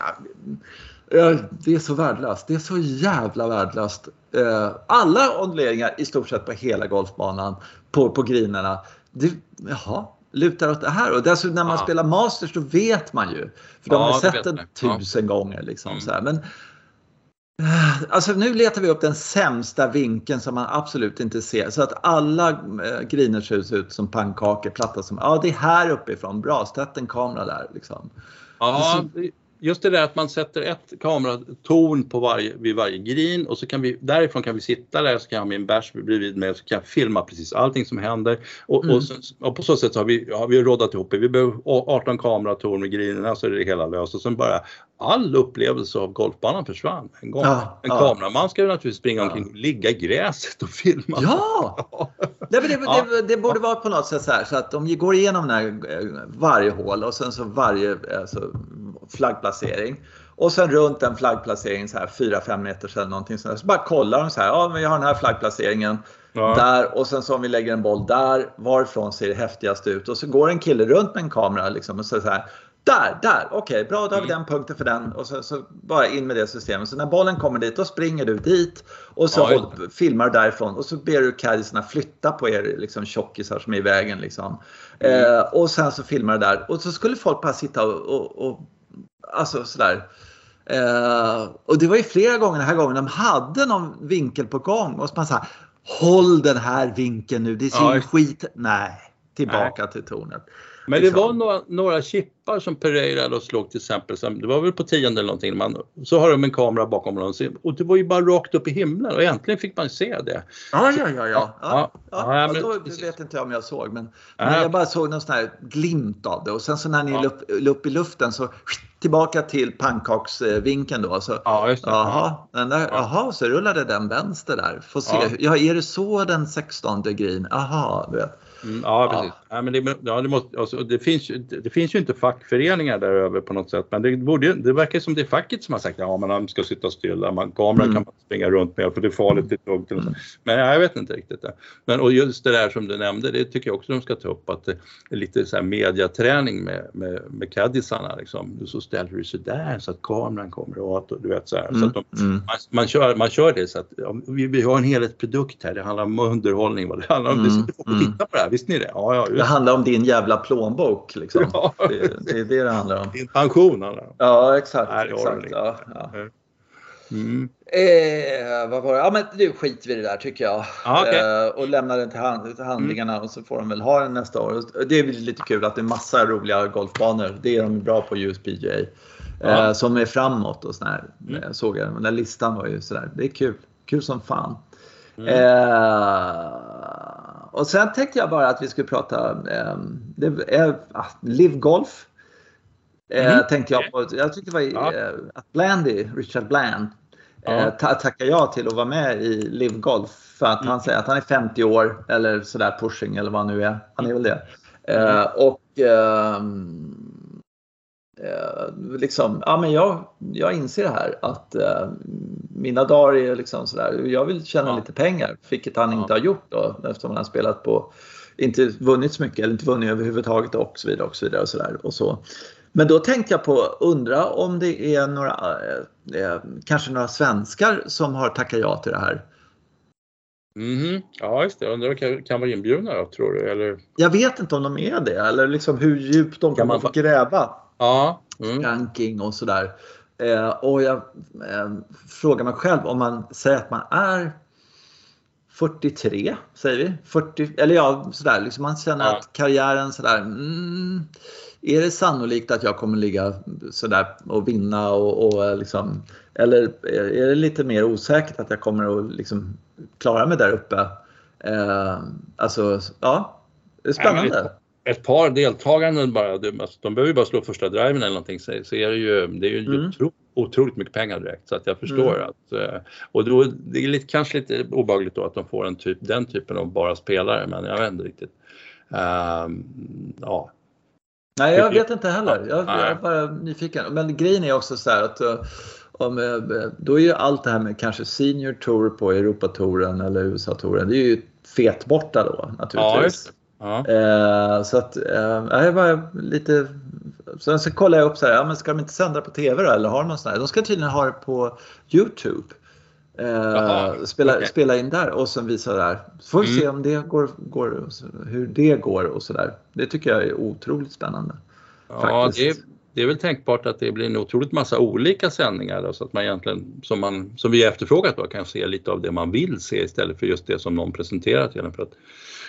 det är så värdelöst. Det är så jävla värdelöst. Uh, alla onduleringar i stort sett på hela golfbanan, på, på grinerna. Det, jaha, lutar åt det här. Och dessutom när man ja. spelar Masters då vet man ju. För de ja, har sett den tusen gånger. Liksom, mm. så här. Men Alltså nu letar vi upp den sämsta vinkeln som man absolut inte ser så att alla eh, griner ser ut som pannkakor, platta som, ja det är här uppifrån, bra, sätt en kamera där liksom. Ja, just det där att man sätter ett kameratorn på varje, vid varje green och så kan vi därifrån kan vi sitta där så kan jag ha min bärs bredvid mig och så kan jag filma precis allting som händer. Och, mm. och, så, och på så sätt har vi, har vi rådat ihop. Vi behöver 18 kameratorn med greenerna så är det hela löst. Och sen bara all upplevelse av golfbanan försvann. En, gång. Ja, en ja. kameraman ska ju naturligtvis springa omkring och ligga i gräset och filma. Ja! det, det, det, det, borde vara på något sätt så här så att de går igenom här, eh, varje hål och sen så varje alltså, flaggplacering. Och sen runt den flaggplaceringen så här 4-5 meter eller någonting sånt Så bara kollar de så här, ja vi har den här flaggplaceringen ja. där och sen så om vi lägger en boll där, varifrån ser det häftigast ut? Och så går en kille runt med en kamera liksom och så, så här, där, där, okej, okay, bra, då har vi mm. den punkten för den och så, så, bara in med det systemet. Så när bollen kommer dit, då springer du dit och så ja, håll, filmar du därifrån och så ber du caddiesarna flytta på er liksom, tjockisar som är i vägen. Liksom. Mm. Eh, och sen så filmar du där och så skulle folk bara sitta och, och, och alltså sådär. Eh, och det var ju flera gånger den här gången de hade någon vinkel på gång och så man sa håll den här vinkeln nu, det ser ju skit... Nej, tillbaka Nej. till tornet. Men det var några, några chippar som Pereira och slog till exempel, det var väl på tionde eller någonting, man, så har de en kamera bakom dem och det var ju bara rakt upp i himlen och äntligen fick man se det. Ja, ja, ja. ja. ja, ja, ja, ja men, då vet inte jag om jag såg men, men jag bara såg någon sån här glimt av det och sen så när ni ja. upp, upp i luften så tillbaka till pannkaksvinkeln då. Så, ja, just det. Den där, jaha, så rullade den vänster där. Får se. Ja. ja, är det så den 16 green? Jaha, du vet. Mm, ja, precis. Ja. Ja, men det, ja, det, måste, alltså, det, finns, det finns ju inte fackföreningar där över på något sätt men det, borde, det verkar som det är facket som har sagt ja man ska sitta stilla, man, kameran mm. kan man springa runt med för det är farligt. Det är mm. Men jag vet inte riktigt. Det. Men, och just det där som du nämnde, det tycker jag också de ska ta upp att det är lite så här mediaträning med, med, med caddisarna. Liksom. Så ställer du sig där så att kameran kommer åt och du vet så här. Mm. Så att de, mm. man, man, kör, man kör det så att vi, vi har en helhetsprodukt här, det handlar om underhållning, vad det handlar om, mm. det, folk får titta på det här, visste ni det? Ja, ja, det handlar om din jävla plånbok. Liksom. Ja. Det, det, är det det handlar om. Din pension handlar. Ja, exakt. Nej, exakt ja, ja. Mm. Eh, vad var det? Ja, men nu skiter vi i det där tycker jag. Ah, okay. eh, och lämnar den till, hand, till handlingarna mm. och så får de väl ha den nästa år. Det är lite kul att det är massa roliga golfbanor. Det är de bra på USPGA. Eh, som är framåt och sådär. Mm. Eh, såg jag. Den där listan var ju sådär. Det är kul. Kul som fan. Mm. Eh, och sen tänkte jag bara att vi skulle prata eh, det ah, Live Golf. Eh, mm. tänkte jag på. Jag tyckte det var ja. eh, att Blandy, Richard Bland, ja. eh, tackar jag till att vara med i Live Golf. För att mm. han säger att han är 50 år eller sådär pushing eller vad han nu är. Han är väl det. Mm. Eh, och ehm, eh, liksom, ja men jag, jag inser det här att eh, mina dagar är liksom sådär, jag vill tjäna ja. lite pengar, vilket han ja. inte har gjort då eftersom han har spelat på, inte vunnit så mycket eller inte vunnit överhuvudtaget och så vidare och så vidare och så där och så. Men då tänkte jag på, undra om det är några, eh, eh, kanske några svenskar som har tackat ja till det här. Mm, ja, just det. Undrar om de kan vara inbjudna då, tror du? Eller? Jag vet inte om de är det eller liksom hur djupt de kan, kan få gräva. Ja. Mm. Ranking och sådär. Eh, och jag eh, frågar mig själv om man säger att man är 43, säger vi. 40, eller ja, sådär. Liksom man känner ja. att karriären sådär. Mm, är det sannolikt att jag kommer ligga sådär och vinna och, och liksom, eller är det lite mer osäkert att jag kommer att liksom klara mig där uppe? Eh, alltså, ja, det är spännande. Ett par deltaganden bara, de, alltså, de behöver ju bara slå första driven eller någonting så, så är det ju, det är ju mm. otro, otroligt mycket pengar direkt så att jag förstår mm. att eh, och då det är lite, kanske lite obagligt då att de får en typ, den typen av bara spelare men jag vet inte riktigt. Um, ja, Nej, jag vet inte heller. Jag, jag är bara nyfiken. Men grejen är också så här att eh, om, eh, då är ju allt det här med kanske Senior Tour på Europatouren eller USA-touren, det är ju fet borta då naturligtvis. Ja, ja. Eh, så att eh, jag bara lite Sen så kollar jag upp så här, ja, men ska de inte sända på TV då eller har de någon sån här? De ska tydligen ha det på Youtube. Eh, spela, okay. spela in där och sen visa där. Så får vi mm. se om det går, går, hur det går och sådär. Det tycker jag är otroligt spännande. Ja, det är, det är, väl tänkbart att det blir en otroligt massa olika sändningar då, så att man egentligen, som, man, som vi efterfrågat då, kan se lite av det man vill se istället för just det som någon presenterar till en. För att,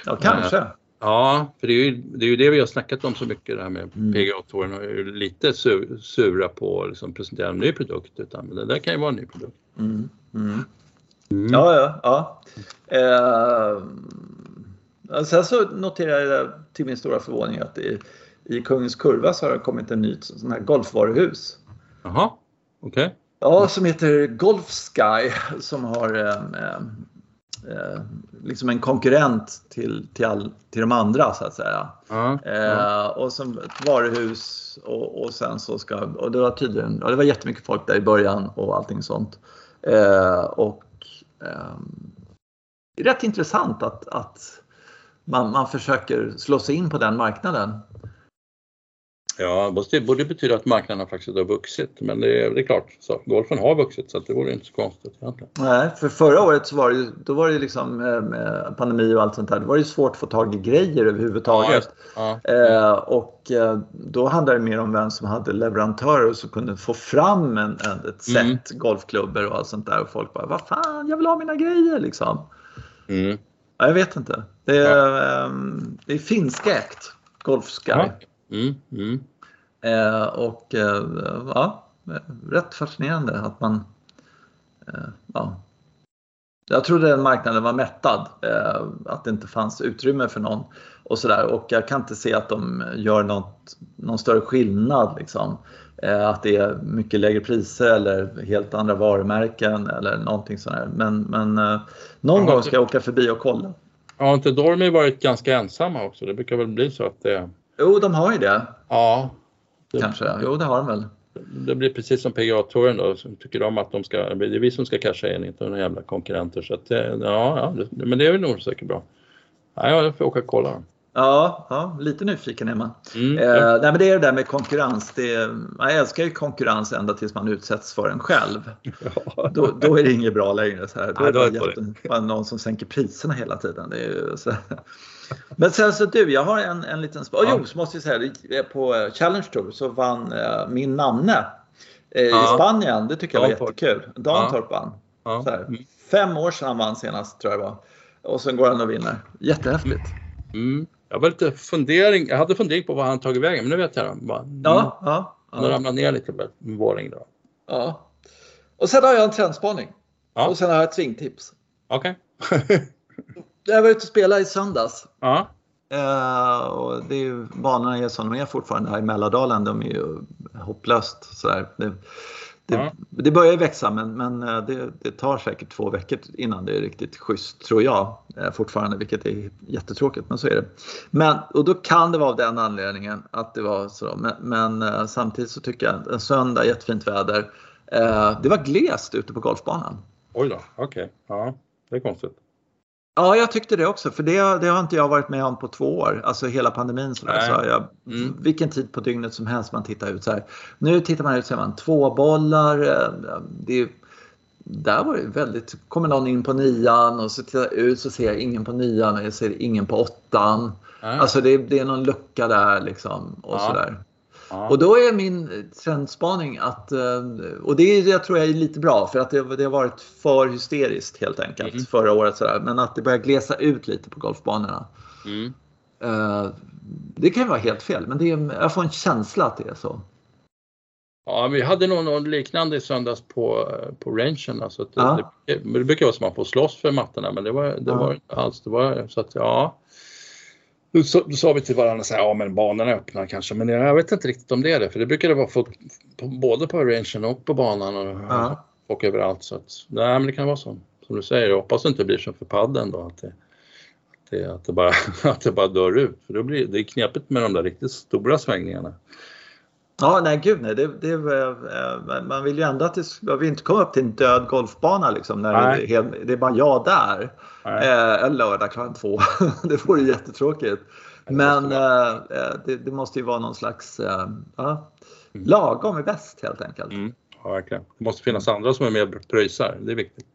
ja, kanske. Ja, för det är, ju, det är ju det vi har snackat om så mycket det här med mm. PGA-touren och är lite sura på att liksom presentera en ny produkt utan det där kan ju vara en ny produkt. Mm. Mm. mm. Ja, ja, ja. Eh, sen så noterar jag till min stora förvåning att i, i Kungens Kurva så har det kommit en ny sån här golfvaruhus. Jaha, okej. Okay. Ja, som heter Golf Sky som har eh, eh, liksom en konkurrent till, till, all, till de andra så att säga. Mm. Eh, och som ett varuhus och, och sen så ska, och det var tydligen, och det var jättemycket folk där i början och allting sånt. Eh, och eh, rätt intressant att, att man, man försöker slå sig in på den marknaden. Ja, det borde betyda att marknaden faktiskt har vuxit, men det är, det är klart, så golfen har vuxit så det vore inte så konstigt egentligen. Nej, för förra året så var det, då var det liksom eh, med pandemi och allt sånt där, då var det svårt att få tag i grejer överhuvudtaget. Ja, ja. Eh, och eh, då handlade det mer om vem som hade leverantörer som kunde få fram en, en ett mm. set mm. golfklubbor och allt sånt där och folk bara, vad fan, jag vill ha mina grejer liksom. Mm. Ja, jag vet inte. Det är, um, det är finskägt, Golfsky. Ja. Mm, mm. Eh, och eh, ja, rätt fascinerande att man eh, ja. Jag trodde den marknaden var mättad, eh, att det inte fanns utrymme för någon och sådär och jag kan inte se att de gör något, någon större skillnad liksom. Eh, att det är mycket lägre priser eller helt andra varumärken eller någonting sådär. Men, men eh, någon gång ska jag åka förbi och kolla. Har inte Dormy varit ganska ensamma också? Det brukar väl bli så att det... Jo, de har ju det. Ja. Det... Kanske. Jo, det har de väl. Det blir precis som PGA-touren då, som tycker de att de ska, det är vi som ska casha in, inte några jävla konkurrenter. Så att, ja, ja, men det är väl nog säkert bra. Ja, jag får åka och kolla. Ja, ja, lite nyfiken är man. Mm, eh, nej, men det är det där med konkurrens. Det, man älskar ju konkurrens ända tills man utsätts för den själv. Ja. Då, då är det inget bra längre. Så här. Då nej, är det bara, någon som sänker priserna hela tiden. Det är så. Men sen så du, jag har en, en liten... Oh, ja. Jo, så måste jag säga på Challenge Tour så vann uh, min namne uh, ja. i Spanien. Det tycker jag var jättekul. Dantorp vann. Ja. Fem år sedan han vann senast tror jag det var. Och sen går han och vinner. Jättehäftigt. Mm. Jag var lite fundering, jag hade fundering på vad han tagit vägen, men nu vet jag. Bara, mm. ja, ja, Han ramlat ner lite med Våring då. Ja. Och sen har jag en trendspaning. Ja. Och sen har jag ett svingtips. Okej. Okay. jag var ute och spelade i söndags. Ja. Uh, och det är ju, banorna är som de är fortfarande här i Mälardalen. De är ju hopplöst sådär. Det, det, ja. det börjar växa men, men eh, det, det, tar säkert två veckor innan det är riktigt schysst tror jag eh, fortfarande, vilket är jättetråkigt men så är det. Men, och då kan det vara av den anledningen att det var så. Men, men samtidigt så tycker jag en söndag, jättefint väder. Det var glest ute på golfbanan. Oj då, okej. Okay. Ja, det är konstigt. Ja, jag tyckte det också, för det, det, har inte jag varit med om på två år. Alltså hela pandemin. Så, så jag, mm. Vilken tid på dygnet som helst man tittar ut så här. Nu tittar man ut så man två bollar. Eh, det, där var det väldigt, kommer någon in på nian och så tittar jag ut så ser jag ingen på nian och jag ser ingen på åttan. Mm. Alltså det, det, är någon lucka där liksom och ja. sådär. Och då är min trendspaning att, eh, och det, det tror jag är lite bra för att det, det har varit för hysteriskt helt enkelt mm. förra året. Sådär. Men att det börjar glesa ut lite på golfbanorna. Mm. Uh, det kan ju vara helt fel men det är, jag får en känsla att det är så. Ja, vi hade nog något liknande i söndags på, på rangen. Alltså det, ja. det, det, brukar vara som att man får slåss för mattorna men det var det ja. var inte alls. Det var, så att, ja, då, sa vi till varandra så här, ja men banorna öppnar kanske, men jag vet inte riktigt om det är det, för det brukar det vara folk på, både på rangen och på banan och ja. folk överallt. Så att, nej men det kan vara så, som du säger, jag hoppas det inte blir som för padden då, att det, att det, att det, bara, att det bara dör ut, för då blir det är knepigt med de där riktigt stora svängningarna. Ja, nej gud nej. Det, det, eh, man vill ju ändå att det, man vill inte komma upp till en död golfbana liksom. När det, det, är bara jag där. Eh, en lördag klockan två. det vore jättetråkigt. Men eh, eh, det, det, måste ju vara någon slags eh, ja, mm. lagom är bäst helt enkelt. Mm. Ja, verkligen. Det måste finnas andra som är med pröjsar. Det är viktigt.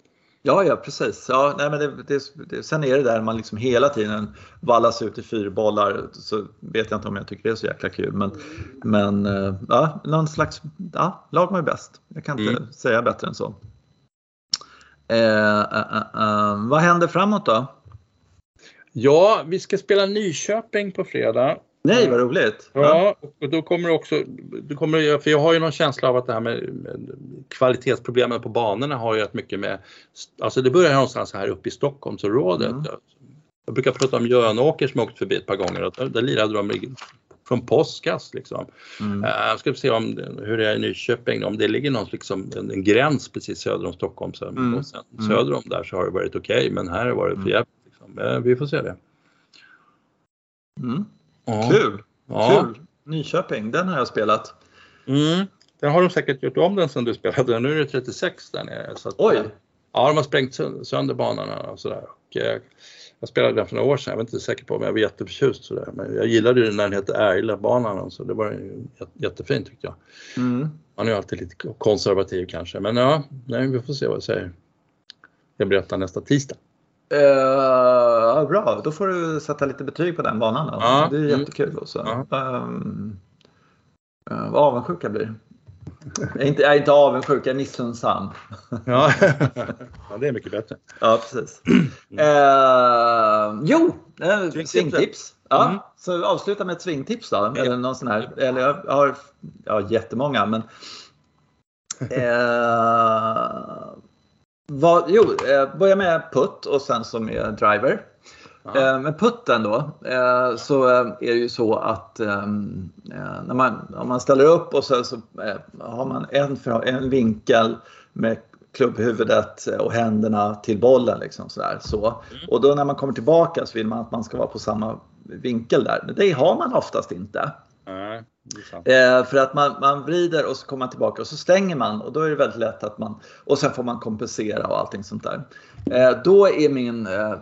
Ja, ja precis. Ja, nej, men det, det, det, sen är det där man liksom hela tiden vallas ut i fyrbollar så vet jag inte om jag tycker det är så jäkla kul. Men, men eh, ja, någon slags, ja, lag är bäst. Jag kan inte mm. säga bättre än så. Eh, eh, eh, eh, vad händer framåt då? Ja, vi ska spela Nyköping på fredag Nej, vad roligt! Ja, och då kommer det också, då kommer för jag har ju någon känsla av att det här med, med kvalitetsproblemen på banorna har ju rätt mycket med, alltså det börjar någonstans här uppe i Stockholmsområdet. Mm. Jag brukar prata om Jönåker som åkt förbi ett par gånger och där, där lirade de från påskas liksom. Mm. Uh, jag ska se om, hur det är i Nyköping, om det ligger någon liksom, en, en gräns precis söder om Stockholm. Så, mm. och sen, mm. söder om där så har det varit okej okay, men här har det varit för mm. jävligt. Liksom. Uh, vi får se det. Mm. Ja. Kul! Ja. Kul! Nyköping, den har jag spelat. Mm. Den har de säkert gjort om den sen du spelade. Nu är det 36 där nere. Så att, Oj! Ja, de har sprängt sönder banorna och sådär. Och, eh, jag spelade den för några år sedan, jag var inte säker på om jag var jätteförtjust sådär. Men jag gillade den när den hette Ärla-banan så det var jättefint tyckte jag. Mm. Man är ju alltid lite konservativ kanske men ja, nej, vi får se vad jag säger. Jag berättar nästa tisdag. Uh, bra, då får du sätta lite betyg på den banan. Då. Ja. Det är mm. jättekul. Också. Ja. Um, uh, vad avundsjuk jag blir. Jag är inte, jag är inte avundsjuk, jag är missunnsam. Ja. ja, det är mycket bättre. Ja, precis. Uh, jo, uh, svingtips. Ja, mm. Så avsluta med ett svingtips då. Eller någon sån här. Eller jag har ja, jättemånga men uh, vad, jo, eh, börja med putt och sen så med driver. Eh, med putten då eh, så eh, är det ju så att ehm, eh, när man, om man ställer upp och så, så har man en, en vinkel med klubbhuvudet och händerna till bollen. Liksom, sådär, så. Mm. Och då när man kommer tillbaka så vill man att man ska vara på samma vinkel där. Men det har man oftast inte. Nej, eh, för att man, man vrider och så kommer man tillbaka och så stänger man och då är det väldigt lätt att man och sen får man kompensera och allting sånt där. Eh, då är min eh,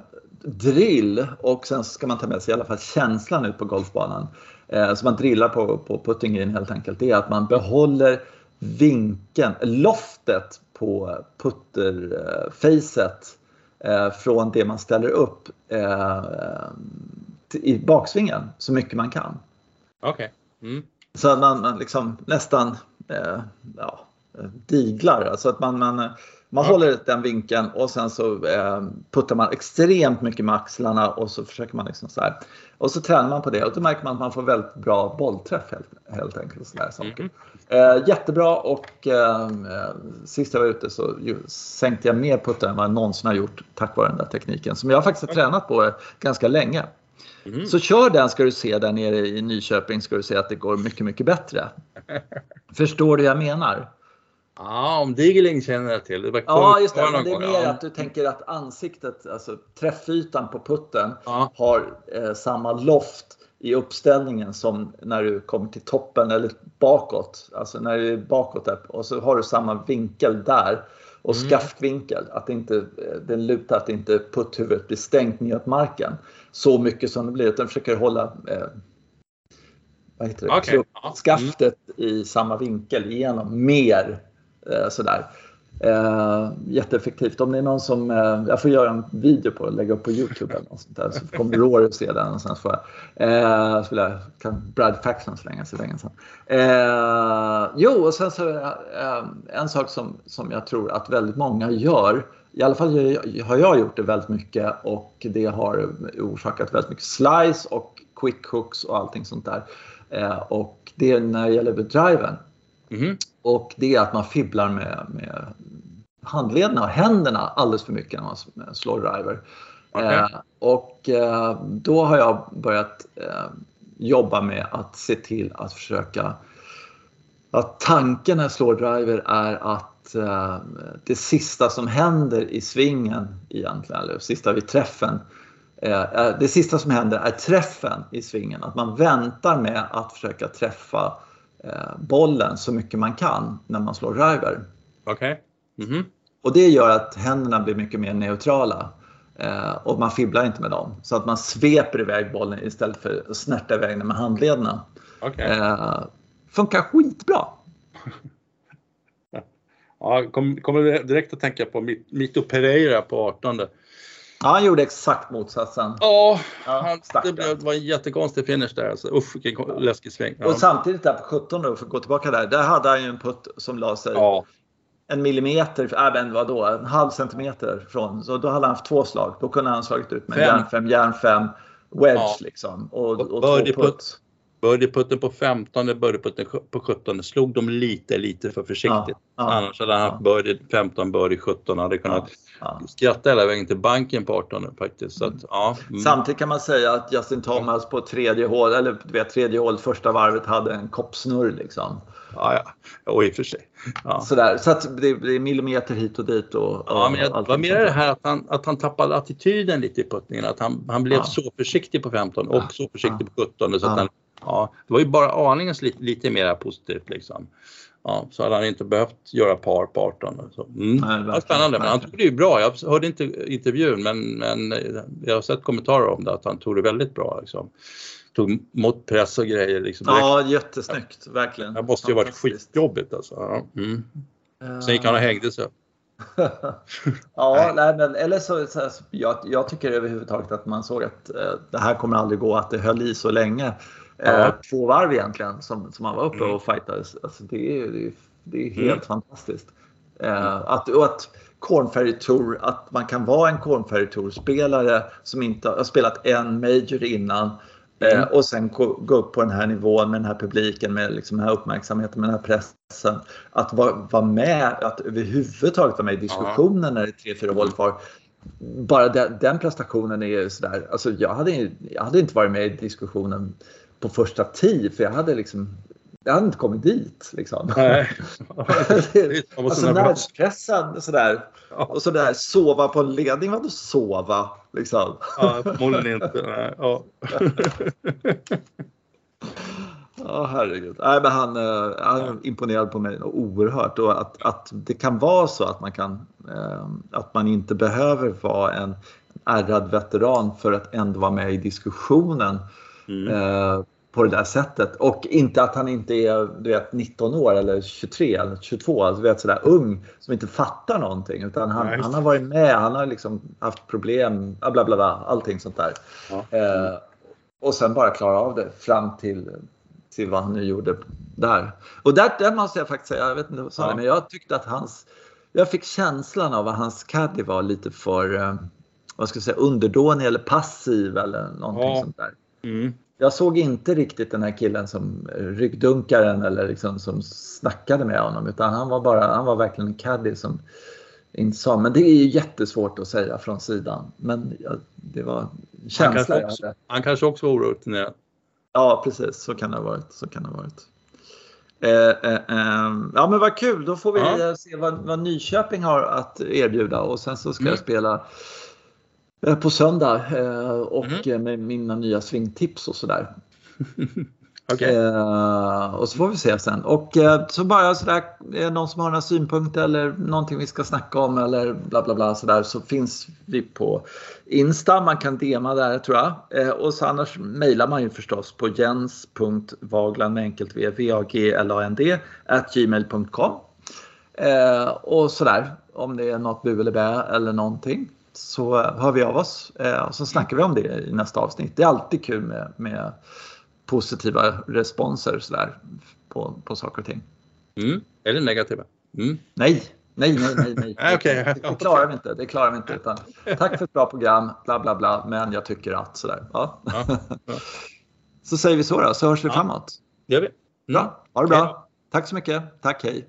drill och sen ska man ta med sig i alla fall känslan ut på golfbanan. Eh, så man drillar på, på putting green helt enkelt. Det är att man behåller vinkeln, loftet på putterfacet eh, från det man ställer upp eh, i baksvingen så mycket man kan. Okej. Okay. Mm. Så att man, liksom nästan eh, ja, diglar. Alltså att man, man, man ja. håller den vinkeln och sen så eh, puttar man extremt mycket med axlarna och så försöker man liksom så här. Och så tränar man på det och då märker man att man får väldigt bra bollträff helt, helt enkelt. Så där saker. Mm. Eh, jättebra och eh, sist jag var ute så sänkte jag mer puttar än vad jag någonsin har gjort tack vare den där tekniken som jag faktiskt har tränat på ganska länge. Mm. Så kör den ska du se där nere i Nyköping ska du se att det går mycket, mycket bättre. Förstår du vad jag menar? Ja, om Digeling känner jag till. Det ja, just det. Men det är mer att du tänker att ansiktet, alltså träffytan på putten ja. har eh, samma loft i uppställningen som när du kommer till toppen eller bakåt. Alltså när du är bakåt där, och så har du samma vinkel där och mm. skaftvinkel. Att det inte, den lutar att inte putthuvudet blir stängt ner på marken så mycket som det blir. Utan försöker hålla eh, vad heter det? Okay. skaftet mm. i samma vinkel igenom mer eh, sådär. Eh, jätteeffektivt. Om det är någon som, eh, jag får göra en video på det lägga upp på Youtube eller något sånt där, så kommer Rory att se den och sen får jag, eh, så jag kan Brad Faxon slänga sig länge sen. Eh, jo, och sen så eh, en sak som, som jag tror att väldigt många gör, i alla fall har jag gjort det väldigt mycket och det har orsakat väldigt mycket slice och quick hooks och allting sånt där. Eh, och det är när det gäller driven. Mm. Och det är att man fibblar med, med handlederna och händerna alldeles för mycket när man slår driver. Okay. Eh, och eh, då har jag börjat eh, jobba med att se till att försöka att tanken när jag slår driver är att eh, det sista som händer i svingen egentligen, eller sista vid träffen, eh, eh, det sista som händer är träffen i svingen. Att man väntar med att försöka träffa Eh, bollen så mycket man kan när man slår driver. Okay. Mm -hmm. Och det gör att händerna blir mycket mer neutrala. Och man fibblar inte med dem. Så att man sveper iväg bollen istället för att snärta iväg den med handlederna. Okay. Funkar skitbra. ja, kommer kom direkt att tänka på Mito Pereira på 18. Ja, han gjorde exakt motsatsen. Ja, han, det blev, var en jättekonstig finish där. Alltså. Usch vilken läskig sväng. Ja. Och samtidigt där på 17 då, för att gå tillbaka där, där hade han ju en putt som la sig ja. en millimeter, äh, men vadå, en halv centimeter från. Så då hade han haft två slag. Då kunde han slagit ut med järn 5, järn 5, wedge liksom. Och, och, och två putt. Birdieputten på 15, birdieputten på 17 slog de lite, lite för försiktigt. Ja, ja, Annars hade han haft birdie 15, birdie 17 hade kunnat ja, skratta hela vägen till banken på 18 faktiskt. Så att, ja. Mm. Samtidigt kan man säga att Justin Thomas på tredje hål, eller du vet, tredje hål första varvet hade en koppsnurr liksom. Ja, ja. Och i och för sig. Ja. Sådär, så att det, det är millimeter hit och dit. Och, ja, men det var mer det här att han, att han tappade attityden lite i puttningen. Att han, han blev så försiktig på 15 och så försiktig på 17. Så att han Ja, det var ju bara aningen lite, lite mer positivt liksom. Ja, så hade han inte behövt göra par på 18. Så, mm. Nej, var spännande, men han tog det ju bra. Jag hörde inte intervjun men, men jag har sett kommentarer om det att han tog det väldigt bra. Liksom. Tog mot press och grejer. Liksom, ja, jättesnyggt, verkligen. Det måste ju varit skitjobbigt alltså. Ja. Mm. Sen gick han och hängde sig. ja, nej. men, eller så, så, så jag, jag, tycker överhuvudtaget att man såg att eh, det här kommer aldrig gå, att det höll i så länge. Ja. Eh, två varv egentligen som, som han var uppe mm. och fightades. Alltså det, är, det, är, det är helt mm. fantastiskt. Eh, att, och att Corn Ferry Tour, att man kan vara en Corn Ferry Tour-spelare som inte har spelat en major innan eh, mm. och sen gå, upp på den här nivån med den här publiken, med liksom den här uppmärksamheten, med den här pressen. Att vara, vara med, att överhuvudtaget vara med i diskussionen ja. när det är tre, fyra hål kvar bara den, den, prestationen är sådär, alltså jag hade, jag hade inte varit med i diskussionen på första tee för jag hade liksom jag hade inte kommit dit. Liksom. Nej. alltså nervpressad sådär. Ja. Och sådär sova på en ledning, vadå sova? Liksom. Ja, förmodligen inte. Nej. Ja. Ja, herregud. Nej, men han, uh, han imponerade på mig oerhört och att, att det kan vara så att man kan uh, att man inte behöver vara en ärrad veteran för att ändå vara med i diskussionen mm. uh, på det där sättet. Och inte att han inte är du vet, 19 år eller 23 eller 22, alltså, du vet sådär ung som inte fattar någonting. Utan han, han har varit med, han har liksom haft problem, bla bla bla, allting sånt där. Ja. och sen bara klara av det fram till till vad han nu gjorde där. Och där, där måste jag faktiskt säga, jag vet inte vad ja. men jag tyckte att hans, jag fick känslan av att hans caddy var lite för, eh, vad ska jag säga, underdånig eller passiv eller någonting ja. sånt där. Mm. Jag såg inte riktigt den här killen som ryggdunkaren eller liksom som snackade med honom utan han var bara, han var verkligen en caddy som inte sa, men det är ju jättesvårt att säga från sidan. Men det var känsla han kanske också, Han kanske också var orutinerad. Ja, precis. Så kan det ha varit. Så kan det ha varit. Eh, eh, eh, ja men vad kul, då får vi ja. se vad, vad, Nyköping har att erbjuda och sen så ska mm. jag spela på söndag eh, och mm. med mina nya svingtips och sådär. Okay. Eh, och så får vi se sen. Och eh, så bara sådär, är någon som har några synpunkter eller någonting vi ska snacka om eller bla bla bla sådär så finns vi på Insta. Man kan DMa där tror jag. Eh, och så annars mejlar man ju förstås på jens.vagland med enkelt v, v a g l a n d at gmail.com. Eh, och sådär om det är något bu eller bä eller någonting så hör vi av oss eh, och så snackar vi om det i nästa avsnitt. Det är alltid kul med, med positiva responser sådär, på, på saker och ting. Mm. Eller negativa? Mm. Nej, nej, nej, nej. nej. okay. det, det klarar vi inte. Det klarar vi inte utan, tack för ett bra program, bla bla bla, men jag tycker att sådär. Ja. ja. ja. så säger vi så då, så hörs vi ja. framåt. Det gör vi. Mm. Bra, ha det bra. Tack så mycket. Tack, hej.